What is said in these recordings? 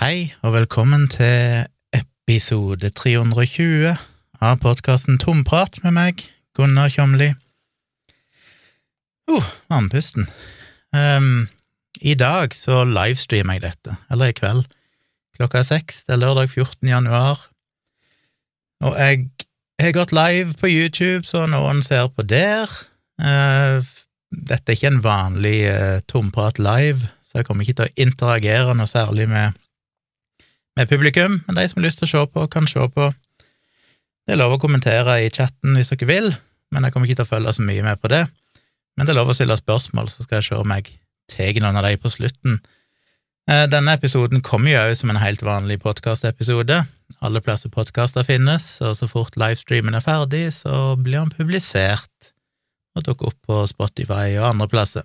Hei, og velkommen til episode 320 av podkasten Tomprat med meg, Gunnar Kjomli. Uh, andpusten. Um, I dag så livestreamer jeg dette, eller i kveld. Klokka er seks, det er lørdag 14. januar. Og jeg har gått live på YouTube, så noen ser på der. Uh, dette er ikke en vanlig uh, Tomprat live, så jeg kommer ikke til å interagere noe særlig med med publikum, men de som har lyst til å se på, kan se på. Det er lov å kommentere i chatten hvis dere vil, men jeg kommer ikke til å følge så mye med på det. Men det er lov å stille spørsmål, så skal jeg se om jeg tar noen av de på slutten. Eh, denne episoden kommer jo òg som en helt vanlig podkastepisode. Alle plasser podkaster finnes, og så fort livestreamen er ferdig, så blir den publisert og dukker opp på Spotify og andre plasser.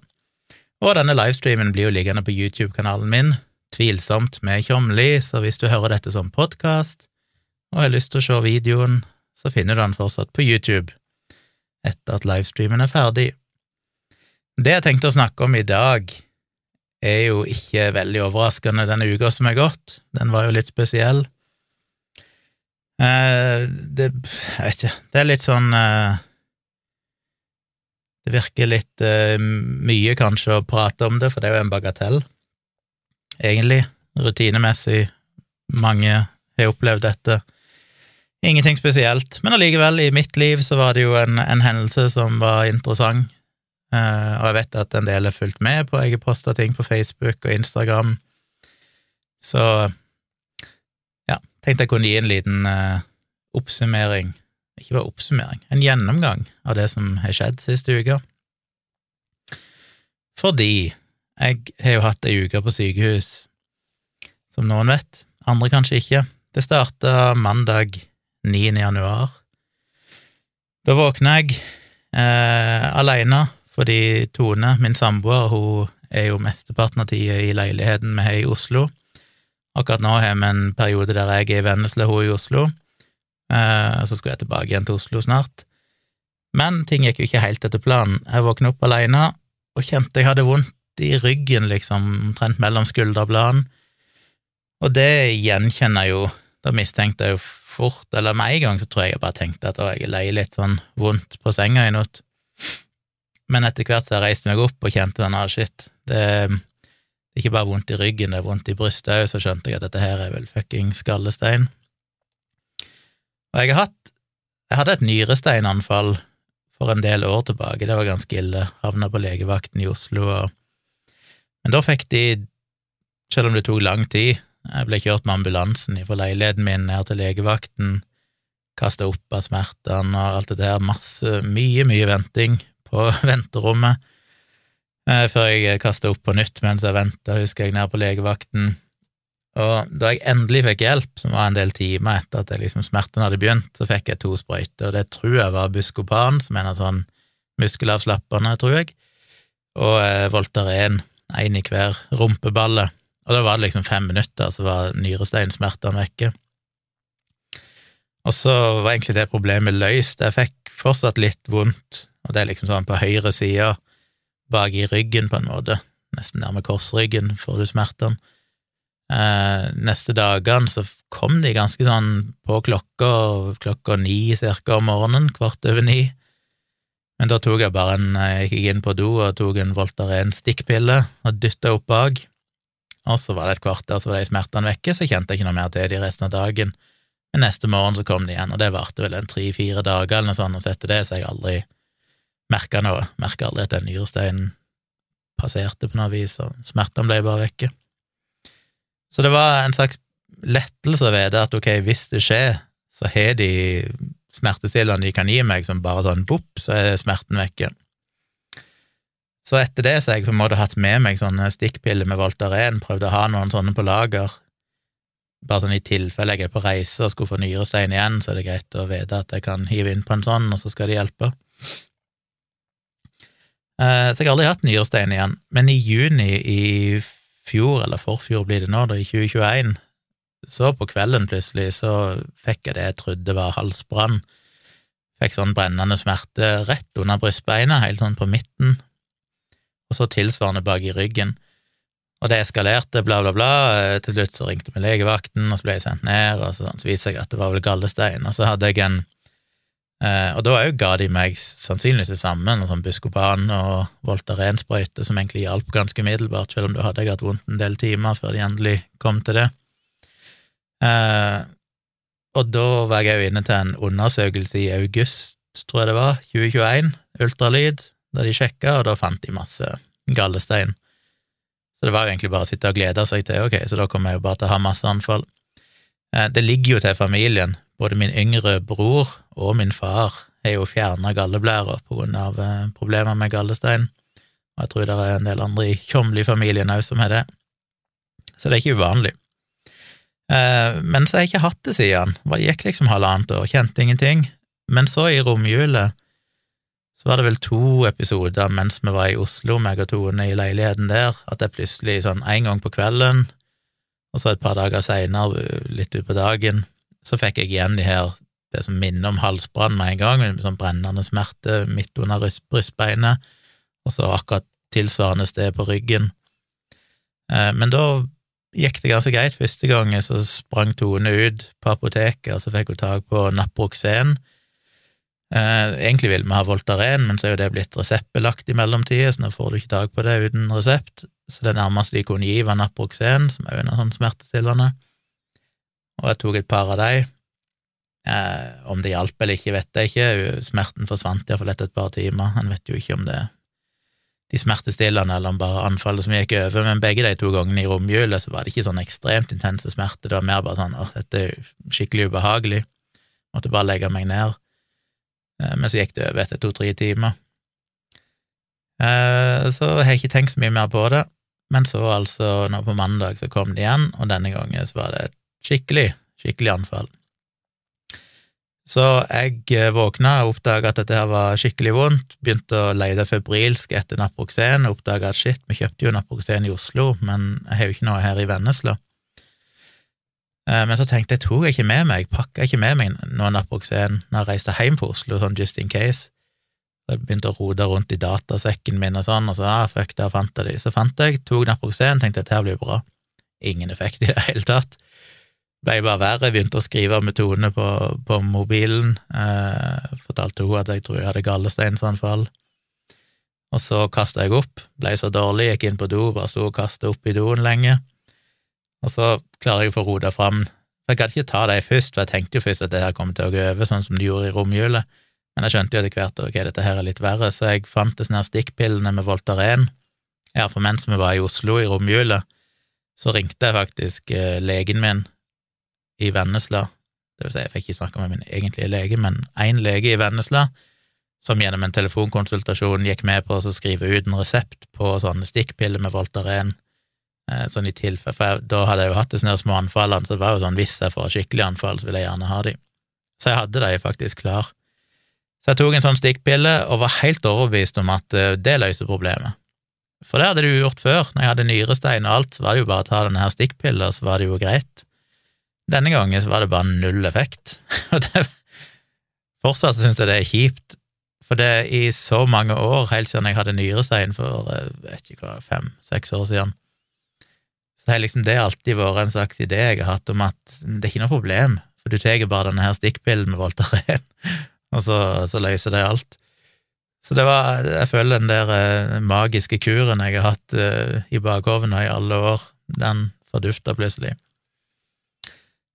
Og denne livestreamen blir jo liggende på YouTube-kanalen min, tvilsomt med Tjomli, så hvis du hører dette som podkast og har lyst til å se videoen, så finner du den fortsatt på YouTube etter at livestreamen er ferdig. Det jeg tenkte å snakke om i dag, er jo ikke veldig overraskende denne uka som er gått. Den var jo litt spesiell. Eh, det Jeg vet ikke, det er litt sånn eh, Det virker litt eh, mye, kanskje, å prate om det, for det er jo en bagatell egentlig, rutinemessig. Mange har opplevd dette. Ingenting spesielt, men allikevel, i mitt liv så var det jo en, en hendelse som var interessant, uh, og jeg vet at en del har fulgt med på, jeg har posta ting på Facebook og Instagram, så ja, tenkte jeg kunne gi en liten uh, oppsummering, ikke bare oppsummering, en gjennomgang av det som har skjedd siste uka. Fordi jeg har jo hatt ei uke på sykehus, som noen vet, andre kanskje ikke. Det starta mandag 9. januar. Da våkna jeg eh, aleine fordi Tone, min samboer, hun er jo mesteparten av tida i leiligheten vi har i Oslo. Akkurat nå har vi en periode der jeg er i Vennesla, hun er i Oslo. Eh, så skal jeg tilbake igjen til Oslo snart. Men ting gikk jo ikke helt etter planen. Jeg våkna opp aleine og kjente jeg hadde vondt i ryggen, liksom, omtrent mellom skulderbladene. Og det gjenkjenner jeg jo, da mistenkte jeg jo fort, eller med en gang så tror jeg jeg bare tenkte at jeg lei litt sånn vondt på senga i natt. Men etter hvert så jeg reiste meg opp og kjente den ah, shit, det er ikke bare vondt i ryggen, det er vondt i brystet òg, så skjønte jeg at dette her er vel fucking skallestein. Og jeg har hatt Jeg hadde et nyresteinanfall for en del år tilbake, det var ganske ille. Havna på legevakten i Oslo og men da fikk de, selv om det tok lang tid, jeg ble kjørt med ambulansen fra leiligheten min ned til legevakten, kasta opp av smertene og alt det der, masse, mye, mye venting på venterommet, eh, før jeg kasta opp på nytt mens jeg venta, husker jeg, ned på legevakten. Og da jeg endelig fikk hjelp, som var en del timer etter at liksom, smertene hadde begynt, så fikk jeg to sprøyter, og det tror jeg var Buscopan, som er en sånn muskelavslappende, tror jeg, og eh, Voltaren én i hver rumpeballe, og da var det liksom fem minutter, så var nyresteinsmertene vekke. Og så var egentlig det problemet løst. Jeg fikk fortsatt litt vondt, og det er liksom sånn på høyre side, bak i ryggen, på en måte, nesten nærme korsryggen, får du smertene. Eh, neste dagene så kom de ganske sånn på klokka, klokka ni cirka om morgenen, kvart over ni. Men da tok jeg bare en Jeg gikk inn på do og tok en Voltaren stikkpille og dytta opp bak. Og så var det et kvarter, så var de smertene vekke, så kjente jeg ikke noe mer til de resten av dagen. Men neste morgen så kom de igjen, og det varte vel en tre-fire dager eller noe sånt, og så etter det så jeg aldri merka noe. Merka aldri at den nyresteinen passerte på noe vis, og smertene ble bare vekke. Så det var en slags lettelse ved vite at ok, hvis det skjer, så har de smertestillende de kan gi meg, som bare sånn bopp, så er smerten vekke. Så etter det så har jeg på en måte hatt med meg sånne stikkpiller med Voltaren, prøvd å ha noen sånne på lager, bare sånn i tilfelle jeg er på reise og skulle få nyrestein igjen, så er det greit å vite at jeg kan hive inn på en sånn, og så skal det hjelpe. Eh, så jeg har aldri hatt nyrestein igjen, men i juni i fjor, eller forfjor blir det nå, da, i 2021, så på kvelden plutselig så fikk jeg det jeg trodde var halsbrann. Fikk sånn brennende smerte rett under brystbeina, helt sånn på midten, og så tilsvarende bak i ryggen. og det eskalerte, bla, bla, bla. Til slutt så ringte vi legevakten, og så ble jeg sendt ned, og så, så viste jeg at det var vel gallestein. Og så hadde jeg en eh, Og da ga de meg sannsynligvis det samme, noe sånn Buscopan og Voltarensprøyte, som egentlig hjalp ganske middelbart, selv om da hadde jeg hatt vondt en del timer før de endelig kom til det. Eh, og da var jeg jo inne til en undersøkelse i august, tror jeg det var, 2021, ultralyd, da de sjekka, og da fant de masse gallestein. Så det var jo egentlig bare å sitte og glede seg til ok, så da kommer jeg jo bare til å ha masse anfall. Eh, det ligger jo til familien. Både min yngre bror og min far har jo fjerna galleblæra på grunn av eh, problemer med gallestein, og jeg tror det er en del andre i Tjomli-familien òg som har det. Så det er ikke uvanlig. Eh, men så har jeg ikke hatt det siden. Det gikk liksom halvannet år, kjente ingenting. Men så, i romjula, så var det vel to episoder mens vi var i Oslo, meg og Tone, i leiligheten der, at jeg plutselig sånn en gang på kvelden, og så et par dager seinere, litt utpå dagen, så fikk jeg igjen de her, det som minner om halsbrann med en gang, med sånn brennende smerte midt under brystbeinet, og så akkurat tilsvarende sted på ryggen. Eh, men da gikk det ganske greit. Første gangen så sprang Tone ut på apoteket, og så fikk hun tak på Naproxen, Eh, egentlig ville vi ha Voltaren, men så er jo det blitt reseptbelagt i mellomtida, så nå får du ikke tak på det uten resept. Så det nærmeste de kunne gi, var Naproxen, som er en sånn smertestillende. Og jeg tok et par av de. Eh, om det hjalp eller ikke, vet jeg ikke. Smerten forsvant iallfall etter et par timer. En vet jo ikke om det er de smertestillende eller om bare anfallet som gikk over, men begge de to gangene i romjula så var det ikke sånn ekstremt intense smerter, det var mer bare sånn åh, dette er skikkelig ubehagelig, måtte bare legge meg ned. Eh, men så gikk det over etter to-tre timer. Så så jeg har ikke tenkt så mye mer på det, men så altså, nå på mandag, så kom det igjen, og denne gangen så var det et skikkelig, skikkelig anfall. Så jeg eh, våkna og oppdaga at dette her var skikkelig vondt, begynte å lete febrilsk etter Naproxen, og oppdaga at shit, vi kjøpte jo Naproxen i Oslo, men jeg har jo ikke noe her i Vennesla. Eh, men så tenkte jeg, tok jeg ikke med meg, pakka ikke med meg noe Naproxen når jeg reiste hjem på Oslo, sånn just in case. Så jeg begynte å rote rundt i datasekken min og sånn, og så ah, fuck, der fant jeg de. Så fant jeg, tok Naproxen, tenkte at dette blir bra. Ingen effekt i det hele tatt. Ble bare verre, Jeg begynte å skrive metodene på, på mobilen. Eh, fortalte hun at jeg tror jeg hadde gallesteinsanfall. Og så kasta jeg opp, ble så dårlig, gikk inn på do, bare sto og kasta opp i doen lenge. Og så klarer jeg å få rota fram Jeg gadd ikke ta dem først, for jeg tenkte jo først at det her kom til å gå over, sånn som det gjorde i romjula, men jeg skjønte jo etter hvert at ok, dette her er litt verre, så jeg fant disse stikkpillene med Voltaren. Ja, for mens vi var i Oslo i romjula, så ringte jeg faktisk eh, legen min i Vennesla, det vil si, jeg fikk ikke snakke med min egentlige lege, men én lege i Vennesla, som gjennom en telefonkonsultasjon gikk med på å skrive ut en resept på sånne stikkpiller med Voltaren Eh, sånn i tilfelle, for jeg, da hadde jeg jo hatt disse små anfallene, så det var jo sånn hvis jeg får skikkelig anfall, så vil jeg gjerne ha de. Så jeg hadde de faktisk klar. Så jeg tok en sånn stikkpille og var helt overbevist om at eh, det løser problemet. For det hadde du gjort før, når jeg hadde nyrestein og alt, så var det jo bare å ta denne her stikkpilla, så var det jo greit. Denne gangen var det bare null effekt. Og det, fortsatt syns jeg det er kjipt, for det i så mange år, helt siden jeg hadde nyrestein for eh, vet ikke hva, fem-seks år siden, så har liksom det alltid vært en slags idé jeg har hatt om at det er ikke noe problem, for du tar bare denne her stikkpillen med Voltaren, og så, så, løser det alt. Så det var, jeg føler den der eh, magiske kuren jeg har hatt eh, i bakhovet i alle år, den fordufta plutselig.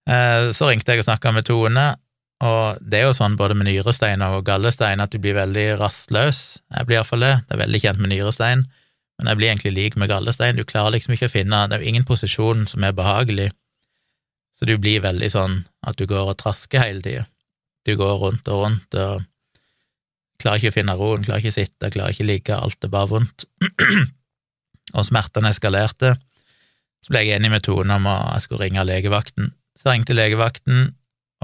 Eh, så ringte jeg og snakka med Tone, og det er jo sånn både med nyrestein og gallestein at du blir veldig rastløs. Jeg blir iallfall det. Det er veldig kjent med nyrestein men jeg blir egentlig lik med gallestein. Du klarer liksom ikke å finne Det er jo ingen posisjon som er behagelig, så du blir veldig sånn at du går og trasker hele tida. Du går rundt og rundt og klarer ikke å finne roen, klarer ikke å sitte, klarer ikke å ligge, alt er bare vondt. og smertene eskalerte. Så ble jeg enig med Tone om at jeg skulle ringe legevakten. Så jeg ringte legevakten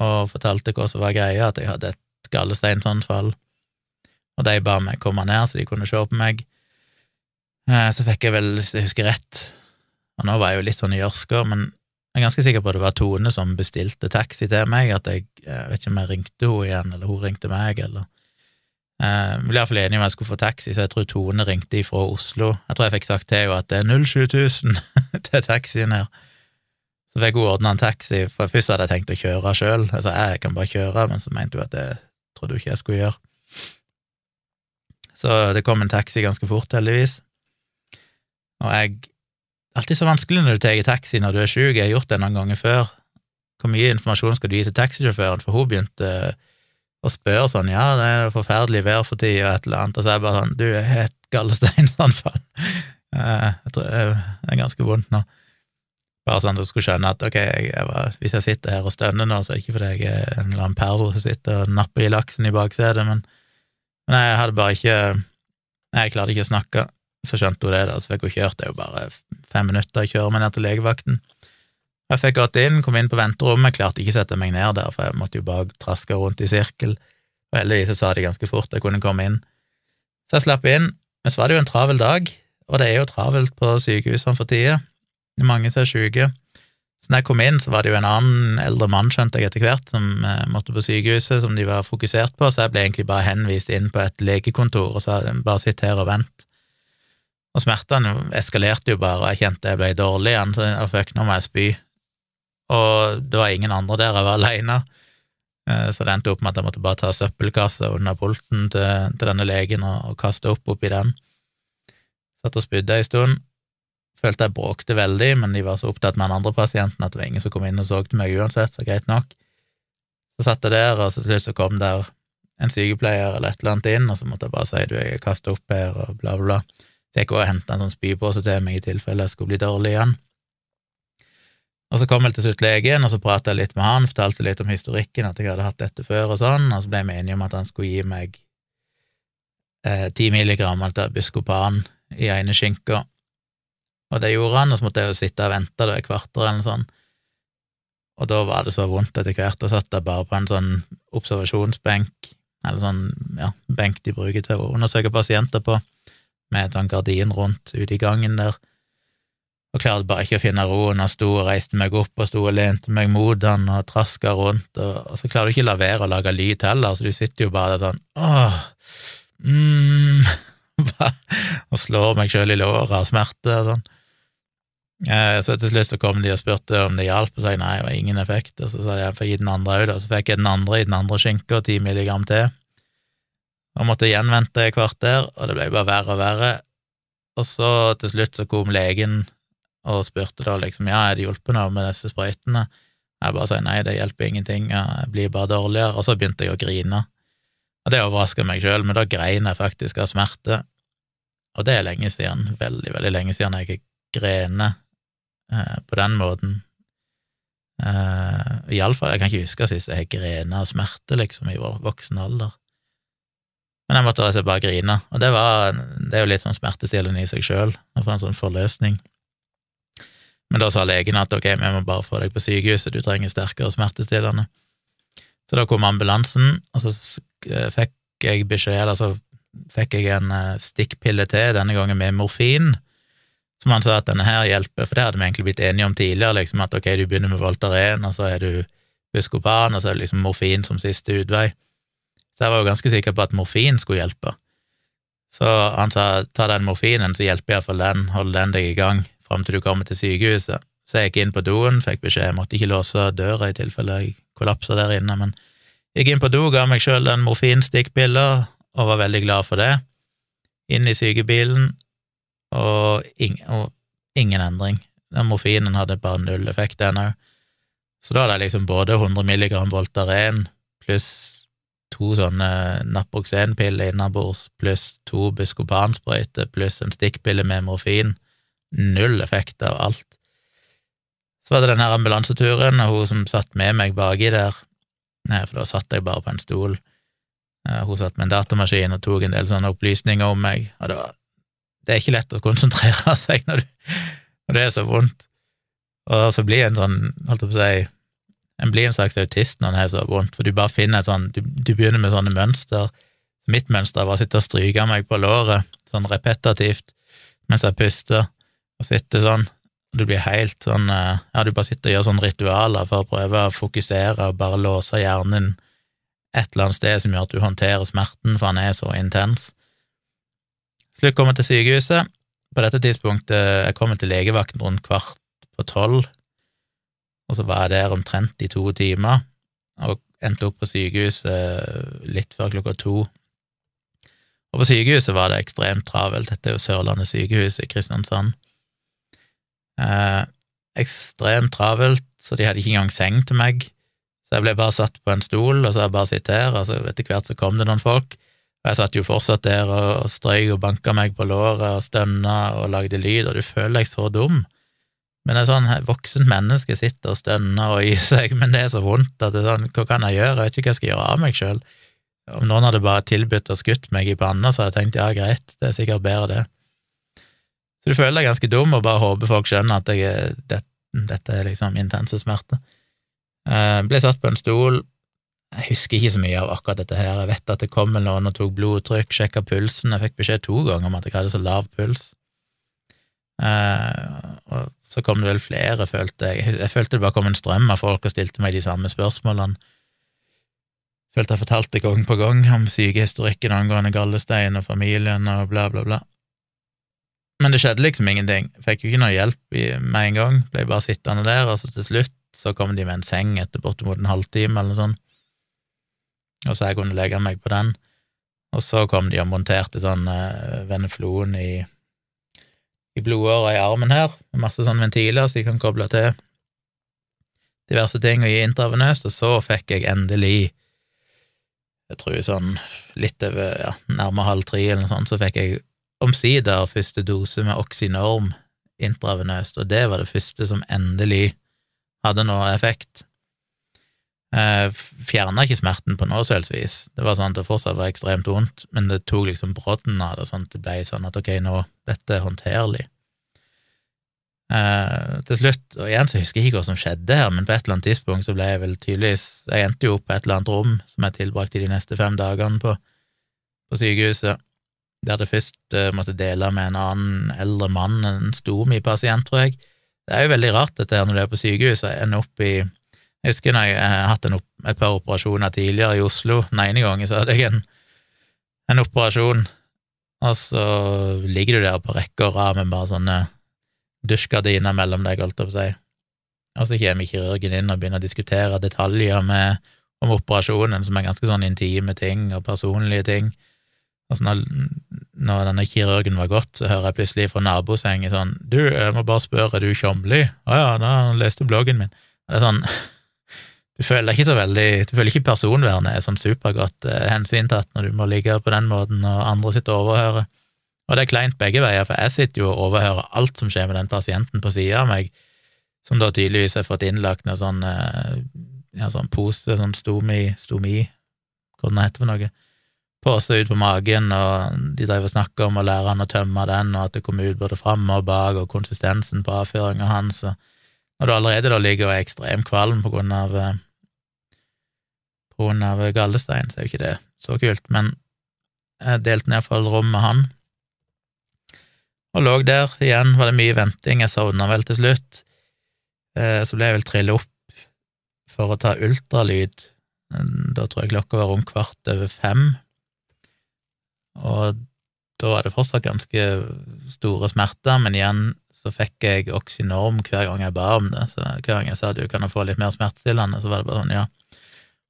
og fortalte hva som var greia, at jeg hadde et gallesteinsanfall, og de ba meg komme ned så de kunne se på meg. Eh, så fikk jeg vel, hvis jeg husker rett, og nå var jeg jo litt sånn i gjørska, men jeg er ganske sikker på at det var Tone som bestilte taxi til meg, at jeg, jeg vet ikke om jeg ringte henne igjen, eller hun ringte meg, eller jeg vi ble iallfall enig om jeg skulle få taxi, så jeg tror Tone ringte ifra Oslo. Jeg tror jeg fikk sagt til henne at det er 07000 til taxien her. Så fikk hun ordna en taxi, for først hadde jeg tenkt å kjøre sjøl. Altså, jeg kan bare kjøre, men så mente hun at det trodde hun ikke jeg skulle gjøre. Så det kom en taxi ganske fort, heldigvis. Og jeg Alltid så vanskelig når du tar taxi når du er sjuk, jeg har gjort det noen ganger før. Hvor mye informasjon skal du gi til taxisjåføren, for hun begynte å spørre sånn ja, det er forferdelig vær for tida, og et eller annet, og så er jeg bare sånn du er helt gallesteinsanfall. Eh, jeg tror det er ganske vondt nå. Bare sånn at du skulle skjønne at ok, jeg var, hvis jeg sitter her og stønner nå, så er det ikke fordi jeg er en eller annen perro som sitter og napper i laksen i baksetet, men, men jeg hadde bare ikke Jeg klarte ikke å snakke, så skjønte hun det, da, så fikk hun kjørt. Det er jo bare fem minutter å kjøre meg ned til legevakten. Jeg fikk gått inn, kom inn på venterommet, klarte ikke å sette meg ned der, for jeg måtte jo bare traske rundt i sirkel, og heldigvis sa de ganske fort jeg kunne komme inn. Så jeg slapp inn, men så var det jo en travel dag, og det er jo travelt på sykehusene for tida, mange som er syke. Så når jeg kom inn, så var det jo en annen eldre mann, skjønte jeg etter hvert, som eh, måtte på sykehuset, som de var fokusert på, så jeg ble egentlig bare henvist inn på et legekontor og sa bare sitt her og vent. Og smertene eskalerte jo bare, og jeg kjente jeg ble dårlig igjen, så jeg fikk nå må jeg spy og det var ingen andre der, jeg var aleine. Eh, så det endte opp med at jeg måtte bare ta søppelkassa under pulten til, til, denne legen og, og kaste opp oppi den. Satt og spydde ei stund. Følte jeg bråkte veldig, men de var så opptatt med den andre pasienten at det var ingen som kom inn og så til meg uansett, så greit nok. Så satt jeg der, og så til slutt så kom der en sykepleier eller et eller annet inn, og så måtte jeg bare si du, jeg er kasta opp her, og bla, bla. Så jeg gikk og henta en sånn spypose til meg i tilfelle jeg skulle bli dårlig igjen. Og så kom vel til slutt legen, og så pratet jeg litt med han, fortalte litt om historikken, at jeg hadde hatt dette før og sånn, og så ble vi enige om at han skulle gi meg eh, ti eh, milligram av biskopan i ene skinka. Og det gjorde han, og så måtte jeg jo sitte og vente da, et kvarter eller noe sånt. Og da var det så vondt etter hvert, og satt jeg bare på en sånn observasjonsbenk, eller sånn, ja, benk de bruker til å undersøke pasienter på, med en sånn gardin rundt ute i gangen der og klarte bare ikke å finne roen. og sto og reiste meg opp og sto og lente meg mot han og traska rundt, og, og, så klarer du ikke la være å lage lyd heller, så du sitter jo bare der sånn åh, mm, og slår meg sjøl i låret av smerte og sånn. Eh, så til slutt så kom de og spurte om det hjalp, og sa nei, det var ingen effekt, og så sa de jeg får gi den andre òg, og så fikk jeg den andre i den andre skinka, ti milligram til, og måtte igjen vente et kvarter, og det ble bare verre og verre, og så til slutt så kom legen og spurte da liksom ja, er det hjulpet noe med disse sprøytene. Jeg bare sa nei, det hjelper ingenting, jeg blir bare dårligere, og så begynte jeg å grine. Og det overraska meg sjøl, men da grein jeg faktisk av smerte, og det er lenge siden, veldig, veldig lenge siden jeg grener eh, på den måten. Eh, Iallfall, jeg kan ikke huske sist jeg grena av smerte, liksom, i voksen alder. Men jeg måtte altså bare grine, og det, var, det er jo litt sånn smertestillende i seg sjøl, å få en sånn forløsning. Men da sa legen at ok, vi må bare få deg på sykehuset, du trenger sterkere smertestillende. Så da kom ambulansen, og så eh, fikk jeg beskjed, eller så fikk jeg en eh, stikkpille til, denne gangen med morfin, som han sa at denne her hjelper, for det hadde vi egentlig blitt enige om tidligere, liksom at ok, du begynner med Voltaren, og så er du Buscopan, og så er det liksom morfin som siste utvei. Så jeg var jo ganske sikker på at morfin skulle hjelpe. Så han sa ta den morfinen, så hjelper iallfall den, hold den deg i gang fram til du kommer til sykehuset. Så jeg gikk inn på doen, fikk beskjed, jeg måtte ikke låse døra i tilfelle jeg kollapsa der inne, men jeg gikk inn på do, ga meg sjøl en morfinstikkpille og var veldig glad for det. Inn i sykebilen, og, ing og ingen endring. Den morfinen hadde bare null effekt, den. Så da hadde jeg liksom både 100 milligram Voltaren pluss to sånne Naproxen-piller innabords pluss to Buscopan-sprøyter pluss en stikkpille med morfin Null effekt av alt. Så var det den her ambulanseturen, og hun som satt med meg baki der, nei, for da satt jeg bare på en stol. Hun satt med en datamaskin og tok en del sånne opplysninger om meg, og det var Det er ikke lett å konsentrere seg når, du, når det er så vondt. Og så blir en sånn, holdt jeg på å si, en blir en slags autist når en har så vondt, for du bare finner et sånn Du, du begynner med sånne mønster. Mitt mønster var å sitte og stryke meg på låret, sånn repetativt, mens jeg puster og sitte sånn. Du blir helt sånn eh, Ja, du bare sitter og gjør sånne ritualer for å prøve å fokusere og bare låse hjernen et eller annet sted som gjør at du håndterer smerten, for han er så intens. Slutt kommer til sykehuset. På dette tidspunktet jeg kommer til legevakten rundt kvart på tolv, og så var jeg der omtrent i to timer, og endte opp på sykehuset litt før klokka to. Og på sykehuset var det ekstremt travelt, dette er jo Sørlandet sykehus i Kristiansand. Eh, ekstremt travelt, så de hadde ikke engang seng til meg. Så jeg ble bare satt på en stol, og så har jeg bare sittet her, og så etter hvert så kom det noen folk. Og jeg satt jo fortsatt der og strøy og banka meg på låret og stønna og lagde lyd, og du føler deg så dum. Men et sånn voksent menneske sitter og stønner og gir seg, men det er så vondt at det er sånn, hva kan jeg gjøre, jeg vet ikke hva jeg skal gjøre av meg sjøl. Om noen hadde bare tilbudt og skutt meg i panna, så hadde jeg tenkt ja, greit, det er sikkert bedre, det. Så du føler deg ganske dum og bare håper folk skjønner at jeg, det, dette er liksom intense smerter. Jeg eh, ble satt på en stol, jeg husker ikke så mye av akkurat dette her. Jeg vet at det kom noen og tok blodtrykk, sjekka pulsen. Jeg fikk beskjed to ganger om at jeg hadde så lav puls. Eh, og så kom det vel flere, følte jeg. Jeg følte det bare kom en strøm av folk og stilte meg de samme spørsmålene. Jeg følte jeg fortalte gang på gang om sykehistorikken angående gallestein og familien og bla, bla, bla. Men det skjedde liksom ingenting. Fikk jo ikke noe hjelp med en gang. Ble bare sittende der, og så til slutt så kom de med en seng etter bortimot en halvtime eller noe sånt og så jeg kunne legge meg på den. Og så kom de og monterte sånn uh, veneflon i, i blodåra i armen her, med masse sånne ventiler så de kan koble til diverse ting og gi intravenøst, og så fikk jeg endelig, jeg tror sånn litt over ja, nærmere halv tre eller noe sånt, så fikk jeg omsider første dose med Oxynorm intravenøst, og det var det første som endelig hadde noe effekt. Eh, Fjerna ikke smerten på noe som vis. Det var sånn at det fortsatt var ekstremt vondt, men det tok liksom brodden av det, sånn at det ble sånn at ok, nå, dette er håndterlig. Eh, til slutt, og igjen så husker jeg ikke hva som skjedde her, men på et eller annet tidspunkt så ble jeg vel tydeligvis Jeg endte jo opp på et eller annet rom som jeg tilbrakte de neste fem dagene på, på sykehuset, der det først eh, måtte dele med en annen eldre mann, en stomipasient, tror jeg. Det er jo veldig rart dette her når du er på sykehus og ender opp i jeg husker når jeg hatt en, et par operasjoner tidligere i Oslo. Den ene gangen så hadde jeg en, en operasjon, og så ligger du der på rekke og rad med bare sånne dusjgardiner mellom deg, holdt jeg på å si. Og så kommer kirurgen inn og begynner å diskutere detaljer med, om operasjonen, som er ganske sånn intime ting og personlige ting. Og så når, når denne kirurgen var gått, så hører jeg plutselig fra nabosengen sånn Du, jeg må bare spørre, er du Tjomli? Å ja, da leste bloggen min. Det er sånn du føler ikke så veldig Du føler ikke personvernet er sånn supergodt eh, hensyntatt når du må ligge på den måten, og andre sitter og overhører. Og det er kleint begge veier, for jeg sitter jo og overhører alt som skjer med den pasienten på sida av meg, som da tydeligvis har fått innlagt noe sånn, eh, ja, sånn pose, sånn stomi, stomi, hva det heter for noe, pose ut på magen, og de drev og snakka om å lære han å tømme den, og at det kom ut både fram og bak, og konsistensen på avføringa hans, og når du allerede da ligger og er ekstremt kvalm på grunn av eh, av gallestein, så er jo ikke det så kult, men jeg delte iallfall rom med han, og lå der. Igjen var det mye venting, jeg sovna vel til slutt. Eh, så ble jeg vel trillet opp for å ta ultralyd. Da tror jeg klokka var om kvart over fem, og da var det fortsatt ganske store smerter, men igjen så fikk jeg Oxynorm hver gang jeg ba om det. Så hver gang jeg sa du kan få litt mer smertestillende, så var det bare sånn, ja.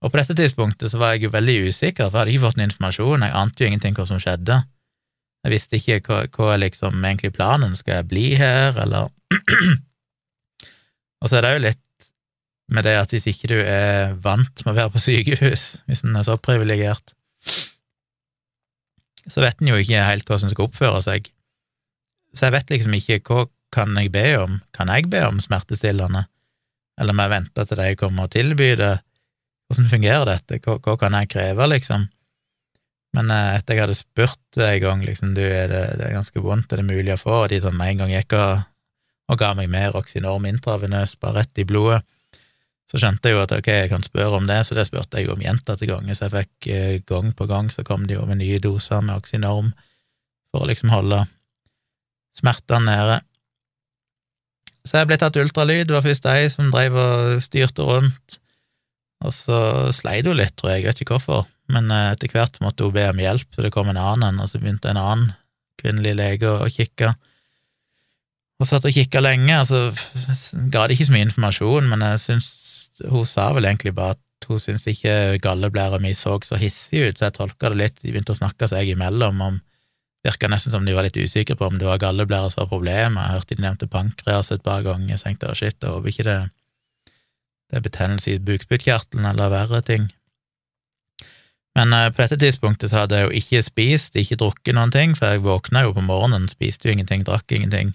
Og på dette tidspunktet så var jeg jo veldig usikker, for jeg hadde ikke fått noen informasjon, jeg ante jo ingenting hva som skjedde. Jeg visste ikke hva, hva liksom egentlig planen, skal jeg bli her, eller Og så er det jo litt med det at hvis ikke du er vant med å være på sykehus, hvis en er så privilegert, så vet en jo ikke helt hva som skal oppføre seg. Så jeg vet liksom ikke hva kan jeg be om, kan jeg be om smertestillende, eller må jeg vente til de kommer og tilbyr det, hvordan fungerer dette, hva, hva, kan jeg kreve, liksom? Men eh, etter jeg hadde spurt en gang, liksom, du, er det, det, er ganske vondt, er det mulig å få, og de sånn med en gang gikk og, og ga meg mer Oxynorm intravenøs, bare rett i blodet, så skjønte jeg jo at ok, jeg kan spørre om det, så det spurte jeg jo om gjentatte ganger, så jeg fikk eh, gang på gang så kom de jo med nye doser med Oxynorm for å liksom holde smertene nede. Så jeg ble tatt ultralyd, det var først de som drev og styrte rundt Og så sleit hun litt, tror jeg, jeg vet ikke hvorfor, men eh, etter hvert måtte hun be om hjelp, så det kom en annen, og så begynte en annen kvinnelig lege å kikke. Og satt og kikka lenge, og så ga det ikke så mye informasjon, men jeg syns hun sa vel egentlig bare at hun syntes ikke galleblæra mi så så hissig ut, så jeg tolka det litt, de begynte å snakke seg imellom om Virka nesten som de var litt usikre på om det var galleblæra som var problemet. Jeg hørte de nevnte pankreas et par ganger, jeg tenkte shit, jeg håper ikke det, det er betennelse i bukspyttkjertelen eller verre ting. Men eh, på dette tidspunktet så hadde jeg jo ikke spist, ikke drukket noen ting, for jeg våkna jo på morgenen, spiste jo ingenting, drakk ingenting,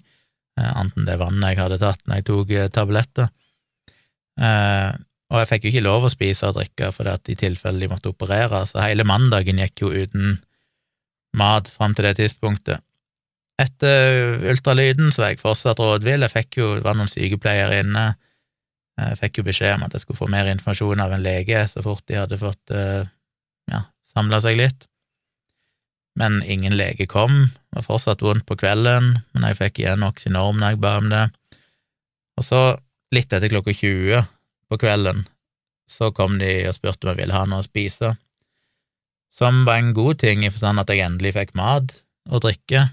eh, annet enn det vannet jeg hadde tatt når jeg tok eh, tabletter. Og jeg fikk jo ikke lov å spise og drikke, for i tilfelle de måtte operere, så hele mandagen gikk jo uten mat fram til det tidspunktet. Etter ultralyden så var jeg fortsatt rådvill, jeg fikk jo, det var noen sykepleiere inne, jeg fikk jo beskjed om at jeg skulle få mer informasjon av en lege så fort de hadde fått eh, ja, samla seg litt. Men ingen lege kom, det var fortsatt vondt på kvelden, men jeg fikk igjen Oxynorm når jeg ba om det. Og så, litt etter klokka 20, på kvelden, så kom de og spurte om jeg ville ha noe å spise, som var en god ting i forstand at jeg endelig fikk mat og drikke.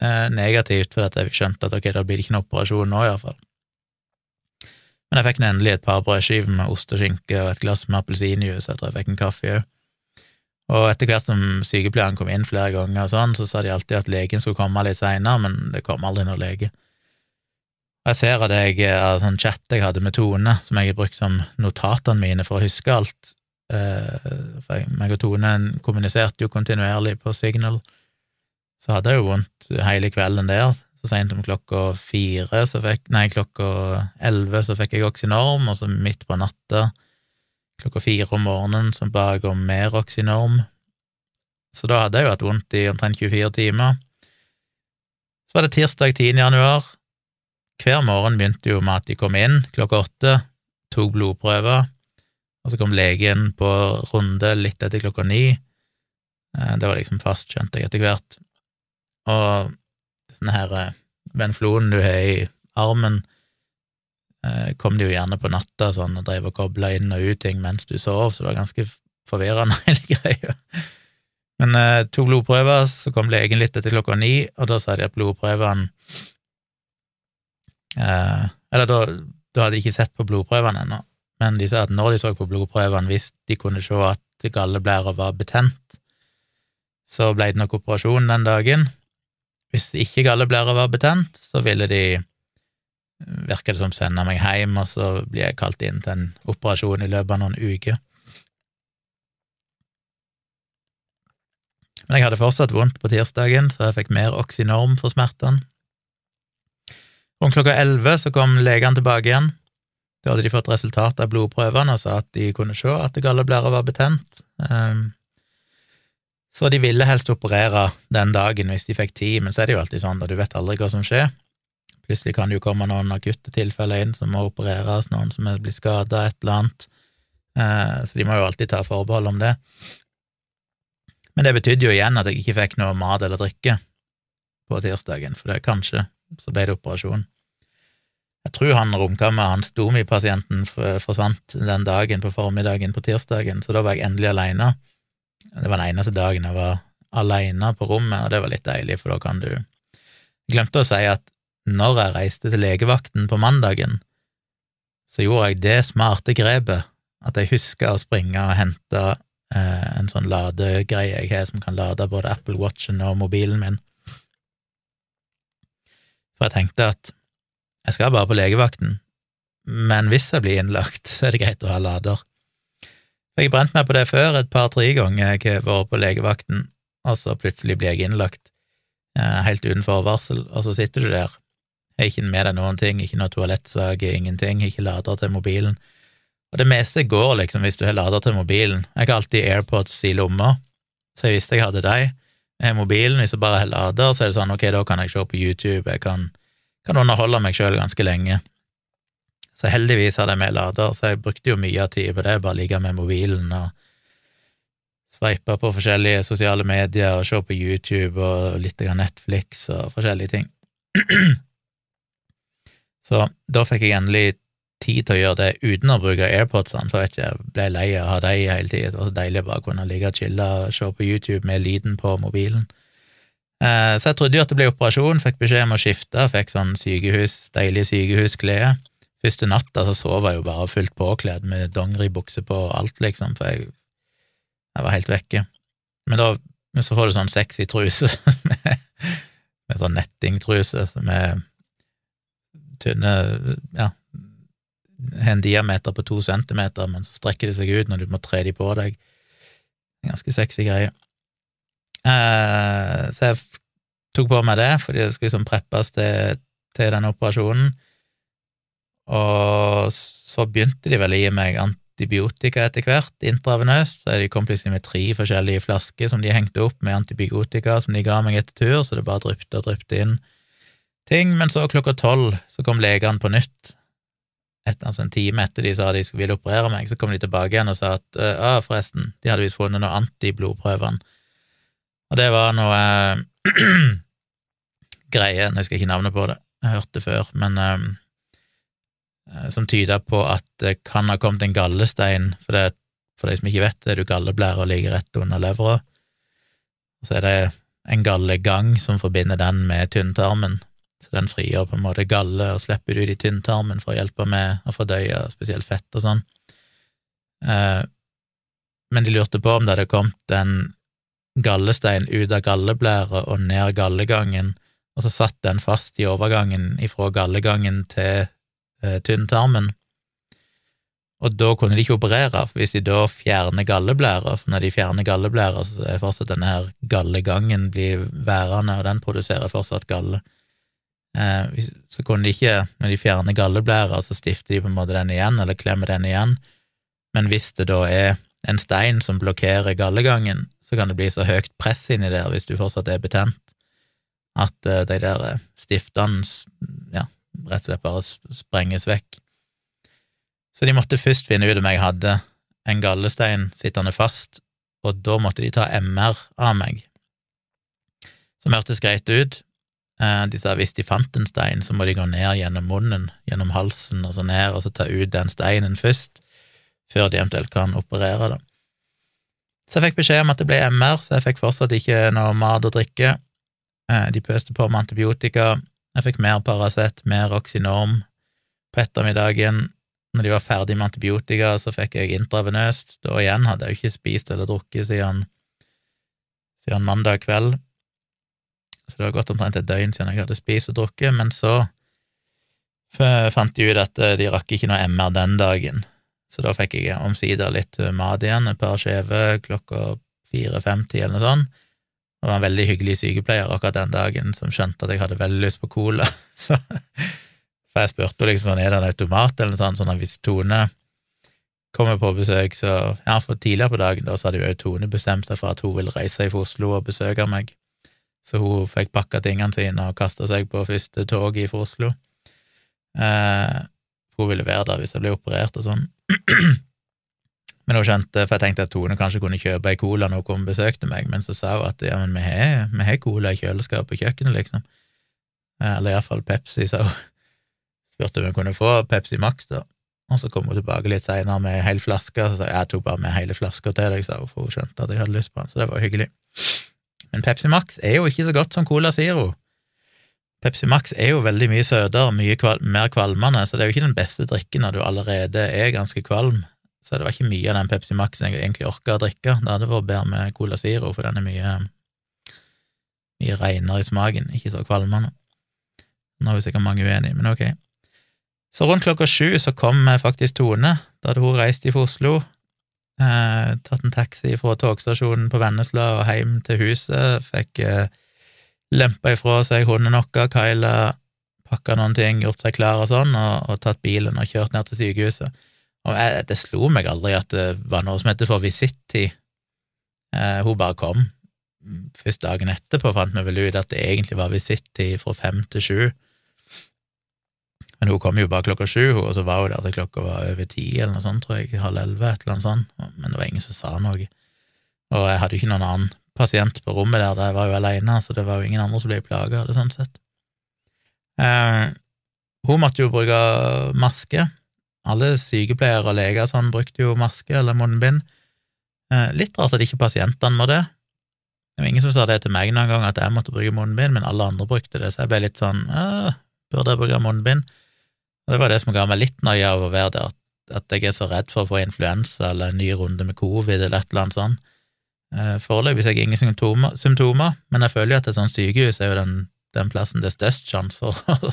Eh, negativt fordi jeg skjønte at ok, da blir det ikke noen operasjon nå, iallfall. Men jeg fikk endelig et par brødskiver med ost og skinke og et glass med appelsinjuice, jeg tror jeg fikk en kaffe òg. Og etter hvert som sykepleieren kom inn flere ganger, og sånn, så sa de alltid at legen skulle komme litt seinere, men det kom aldri noen lege. Jeg ser at jeg av sånn chat jeg hadde med Tone, som jeg har brukt som notatene mine for å huske alt. Eh, for meg og Tone kommuniserte jo kontinuerlig på Signal, så hadde jeg jo vondt hele kvelden der. Så seint om klokka fire, så fikk, nei, klokka elleve så fikk jeg Oxynorm, og så midt på natta klokka fire om morgenen så ba jeg om mer Oxynorm. Så da hadde jeg jo hatt vondt i omtrent 24 timer. Så var det tirsdag 10. januar, hver morgen begynte jo med at de kom inn klokka åtte, tok blodprøver, og så kom legen på runde litt etter klokka ni. Eh, det var liksom fast, skjønte jeg etter hvert. Og sånn her eh, du har i armen, eh, kom de jo gjerne på natta sånn og drev og kobla inn og ut ting mens du sov, så det var ganske forvirrende, hele greia. Men eh, tok blodprøver, så kom legen litt etter klokka ni, og da sa de at blodprøvene Eh, eller da, da hadde de ikke sett på blodprøvene ennå, men de sa at når de så på blodprøvene, hvis de kunne se at galleblæra var betent, så ble det nok operasjon den dagen. Hvis ikke galleblæra var betent, så ville de, virker som, sende meg hjem, og så blir jeg kalt inn til en operasjon i løpet av noen uker. Men jeg hadde fortsatt vondt på tirsdagen, så jeg fikk mer oksynorm for smertene. Om klokka elleve så kom legene tilbake igjen. Da hadde de fått resultat av blodprøvene og sa at de kunne se at galleblæra var betent. Um, så de ville helst operere den dagen hvis de fikk tid, men så er det jo alltid sånn at du vet aldri hva som skjer. Plutselig kan det jo komme noen akutte tilfeller inn som må opereres, noen som er blitt skada, et eller annet. Uh, så de må jo alltid ta forbehold om det. Men det betydde jo igjen at jeg ikke fikk noe mat eller drikke på tirsdagen, for det kanskje så ble det operasjon. Jeg tror han romkammer, han stomipasienten, forsvant den dagen på formiddagen på tirsdagen, så da var jeg endelig aleine. Det var den eneste dagen jeg var aleine på rommet, og det var litt deilig, for da kan du glemte å si at når jeg reiste til legevakten på mandagen, så gjorde jeg det smarte grepet at jeg huska å springe og hente eh, en sånn ladegreie jeg har som kan lade både Apple Watchen og mobilen min. For jeg tenkte at jeg skal bare på legevakten, men hvis jeg blir innlagt, så er det greit å ha lader. Jeg brent meg på det før, et par-tre ganger jeg har vært på legevakten, og så plutselig blir jeg innlagt, eh, helt uten forvarsel, og så sitter du der, har ikke med deg noen ting, ikke noe toalettsag, ingenting, ikke lader til mobilen. Og det meste går liksom hvis du har lader til mobilen. Jeg har alltid AirPods i lomma, så jeg visste jeg hadde dem jeg har mobilen, hvis jeg bare har lader, så er det sånn ok, da kan jeg se på YouTube, jeg kan, kan underholde meg sjøl ganske lenge. Så heldigvis hadde jeg med lader, så jeg brukte jo mye av tida på det, bare ligge med mobilen og sveipe på forskjellige sosiale medier og se på YouTube og litt av Netflix og forskjellige ting. Så da fikk jeg endelig tid til å gjøre det uten å bruke AirPodsene, for jeg ikke, jeg ble lei av å ha dem hele tida. Det var så deilig å bare kunne ligge og chille og se på YouTube med lyden på mobilen. Eh, så jeg trodde jo at det ble operasjon, fikk beskjed om å skifte, fikk sånn sykehus, deilig sykehusklede. Første natta så sov jeg jo bare fullt påkledd med dongeribukse på og alt, liksom, for jeg, jeg var helt vekke. Men da men så får du sånn sexy truse med, med sånn nettingtruse som er tynne Ja, har en diameter på to centimeter, men så strekker de seg ut når du må tre de på deg. Ganske sexy greie. Eh, så jeg tok på meg det, fordi det skulle liksom preppes til, til den operasjonen. Og så begynte de vel å gi meg antibiotika etter hvert, intravenøst. Så de kom plutselig med tre forskjellige flasker som de hengte opp med antibiotika som de ga meg etter tur, så det bare dryppet og dryppet inn ting. Men så klokka tolv så kom legene på nytt et, altså en time etter de sa de ville operere meg, så kom de tilbake igjen og sa at ja, forresten, de hadde visst funnet noe antiblodprøvene. Og det var noe eh, greie, jeg husker ikke navnet på det, jeg har hørt det før, men uh, som tyder på at det kan ha kommet en gallestein, for, det, for de som ikke vet det, er du galleblæra ligger rett under levra, og så er det en gallegang som forbinder den med tynntarmen, så den frigjør på en måte galle og slipper det ut i tynntarmen for å hjelpe med å fordøye spesielt fett og sånn. Eh, men de lurte på om det hadde kommet en gallestein ut av galleblæra og ned gallegangen, og så satt den fast i overgangen ifra gallegangen til eh, tynntarmen. Og da kunne de ikke operere, for hvis de da fjerner galleblæra, for når de fjerner galleblæra, så er fortsatt denne her gallegangen blir værende, og den produserer fortsatt galle. Eh, så kunne de ikke, når de fjerner galleblæra, så stifter de på en måte den igjen, eller klemmer den igjen, men hvis det da er en stein som blokkerer gallegangen, så kan det bli så høyt press inni der hvis du fortsatt er betent, at eh, de der eh, stiftene ja, rett og slett bare sprenges vekk. Så de måtte først finne ut om jeg hadde en gallestein sittende fast, og da måtte de ta MR av meg, som hørtes greit ut, Eh, de sa hvis de fant en stein, så må de gå ned gjennom munnen, gjennom halsen og så ned, og så ta ut den steinen først, før de eventuelt kan operere den. Så jeg fikk beskjed om at det ble MR, så jeg fikk fortsatt ikke noe mat og drikke. Eh, de pøste på med antibiotika. Jeg fikk mer Paracet, mer Oxynorm på ettermiddagen. Når de var ferdig med antibiotika, så fikk jeg intravenøst. Da igjen hadde jeg jo ikke spist eller drukket siden, siden mandag kveld så det var gått omtrent et døgn siden jeg hadde spist og drukket, men så fant de ut at eh, de rakk ikke noe MR den dagen, så da fikk jeg omsider litt mat igjen, et par skjeve klokka fire-fem-ti eller noe sånt. Det var en veldig hyggelig sykepleier akkurat den dagen som skjønte at jeg hadde veldig lyst på cola, så For jeg spurte liksom om det er en automat eller noe sånt, sånn at hvis Tone kommer på besøk, så Ja, for tidligere på dagen da så hadde jo Tone bestemt seg for at hun ville reise fra Oslo og besøke meg så hun fikk pakka tingene sine og kasta seg på første tog fra Oslo. Eh, hun ville være der hvis jeg ble operert og sånn. Men hun skjønte, for jeg tenkte at Tone kanskje kunne kjøpe ei cola når hun kom og besøkte meg, men så sa hun at ja, men vi har, vi har cola i kjøleskapet på kjøkkenet, liksom. Eh, eller iallfall Pepsi, sa hun. Spurte om hun kunne få Pepsi Max, da. Og så kom hun tilbake litt seinere med ei hel flaske, og så sa jeg jeg tok bare med hele flaska til deg, sa hun, for hun skjønte at jeg hadde lyst på den, så det var hyggelig. Men Pepsi Max er jo ikke så godt som Cola Zero. Pepsi Max er jo veldig mye søtere, mye kval mer kvalmende, så det er jo ikke den beste drikken når du allerede er ganske kvalm. Så det var ikke mye av den Pepsi Maxen jeg egentlig orka å drikke. Det hadde vært bedre med Cola Zero, for den er mye, mye reinere i smaken, ikke så kvalmende. Nå er vi sikkert mange uenige, men ok. Så rundt klokka sju så kom faktisk Tone. Da hadde hun reist fra Oslo, Eh, tatt en taxi fra togstasjonen på Vennesla og hjem til huset. Fikk eh, lempa ifra seg hunden vår, Kyla, pakka noen ting, gjort seg klar og sånn, og, og tatt bilen og kjørt ned til sykehuset. Og jeg, det slo meg aldri at det var noe som heter for visittid. Eh, hun bare kom. Først dagen etterpå fant vi vel ut at det egentlig var visittid fra fem til sju. Men hun kom jo bare klokka sju, og så var hun der til klokka var over ti, eller noe sånt, tror jeg, halv elleve, et eller annet sånt, men det var ingen som sa noe. Og jeg hadde jo ikke noen annen pasient på rommet der, jeg var jo alene, så det var jo ingen andre som ble plaga av det, sånn sett. Eh, hun måtte jo bruke maske, Alle sykepleiere og leger sånn brukte jo maske eller munnbind. Eh, litt rart at ikke pasientene må det. Det var ingen som sa det til meg noen gang, at jeg måtte bruke munnbind, men alle andre brukte det, så jeg ble litt sånn burde jeg bruke munnbind? Og det var det som ga meg litt nøye av å være der, at jeg er så redd for å få influensa eller en ny runde med covid eller et eller annet sånt. Eh, foreløpig har jeg ingen symptomer, symptomer, men jeg føler jo at et sånt sykehus er jo den, den plassen det er størst sjanse for å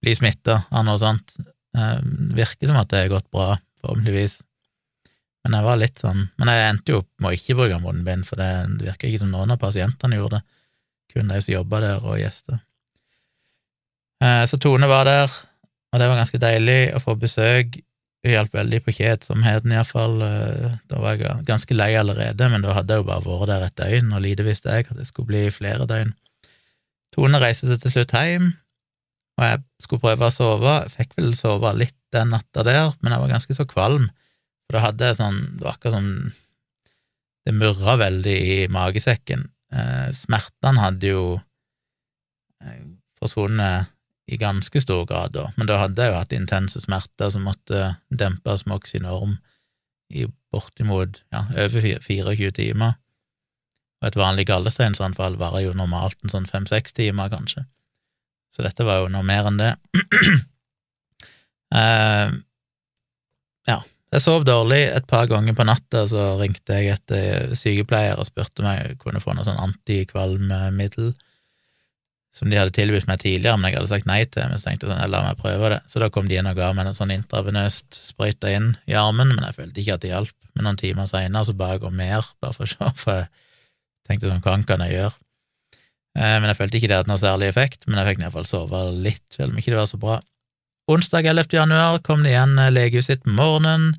bli smitta av noe sånt. Det eh, virker som at det har gått bra, forhåpentligvis. Men jeg var litt sånn Men jeg endte jo opp med å ikke bruke munnbind, for det, virker ikke som noen av pasientene gjorde det, kun de som jobba der, og gjester. Eh, så Tone var der, og det var ganske deilig å få besøk. Hun hjalp veldig på kjedsomheten, iallfall. Eh, da var jeg ganske lei allerede, men da hadde jeg jo bare vært der et døgn, og lite visste jeg at det skulle bli flere døgn. Tone reiste seg til slutt hjem, og jeg skulle prøve å sove. Jeg fikk vel sove litt den natta der, men jeg var ganske så kvalm. For det hadde sånn Det var akkurat sånn Det murra veldig i magesekken. Eh, smertene hadde jo eh, forsvunnet i ganske stor grad da, men da hadde jeg jo hatt intense smerter som måtte dempes med oksynorm i bortimot ja, over 24 timer. Og et vanlig gallesteinsanfall varer jo normalt en sånn fem-seks timer, kanskje. Så dette var jo noe mer enn det. uh, ja, jeg sov dårlig et par ganger på natta, så ringte jeg etter sykepleier og spurte om jeg kunne få noe sånn antikvalmemiddel som de hadde tilbudt meg tidligere, men jeg hadde sagt nei til, men så tenkte jeg sånn, la meg prøve det. Så da kom de inn og ga meg noe sånn intravenøst sprøyta inn i armen, men jeg følte ikke at det hjalp. Men noen timer seinere så ba jeg om mer, bare for å se, for jeg tenkte sånn, hva kan jeg gjøre? Eh, men jeg følte ikke det hadde noe særlig effekt, men jeg fikk iallfall sove litt, selv om ikke det var så bra. Onsdag 11. januar kom det igjen eh, legevisitt på morgenen,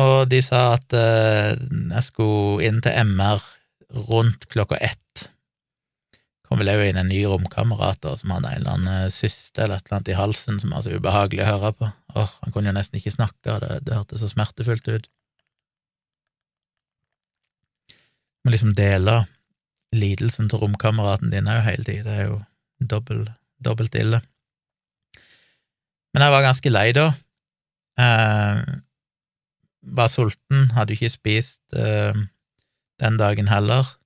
og de sa at eh, jeg skulle inn til MR rundt klokka ett kom vel òg inn en ny romkamerat som hadde en eller annen syste eller et eller annet i halsen som var så ubehagelig å høre på. Åh, han kunne jo nesten ikke snakke, det, det hørtes så smertefullt ut. Må liksom dele lidelsen til romkameraten din òg hele tida, det er jo dobbelt, dobbelt ille. Men jeg var ganske lei da. Eh, var sulten, hadde ikke spist eh, den dagen heller.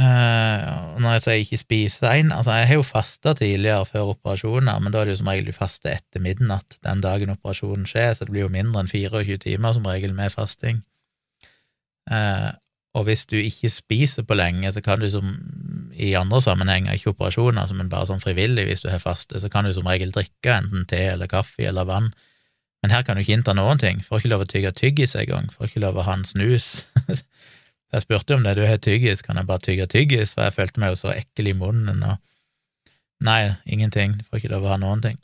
Uh, når jeg sier ikke spise en, altså jeg har jo fasta tidligere før operasjoner, men da er det jo som regel du faster etter midnatt den dagen operasjonen skjer, så det blir jo mindre enn 24 timer som regel med fasting. Uh, og hvis du ikke spiser på lenge, så kan du som i andre sammenhenger, ikke operasjoner, men bare sånn frivillig, hvis du har faste, så kan du som regel drikke enten te eller kaffe eller vann. Men her kan du ikke innta noen ting. Får ikke lov å tygge tyggis engang. Får ikke lov å ha en snus. Jeg spurte om det, du har tyggis, kan jeg bare tygge tyggis, for jeg følte meg jo så ekkel i munnen, og nei, ingenting, får ikke lov å ha noen ting.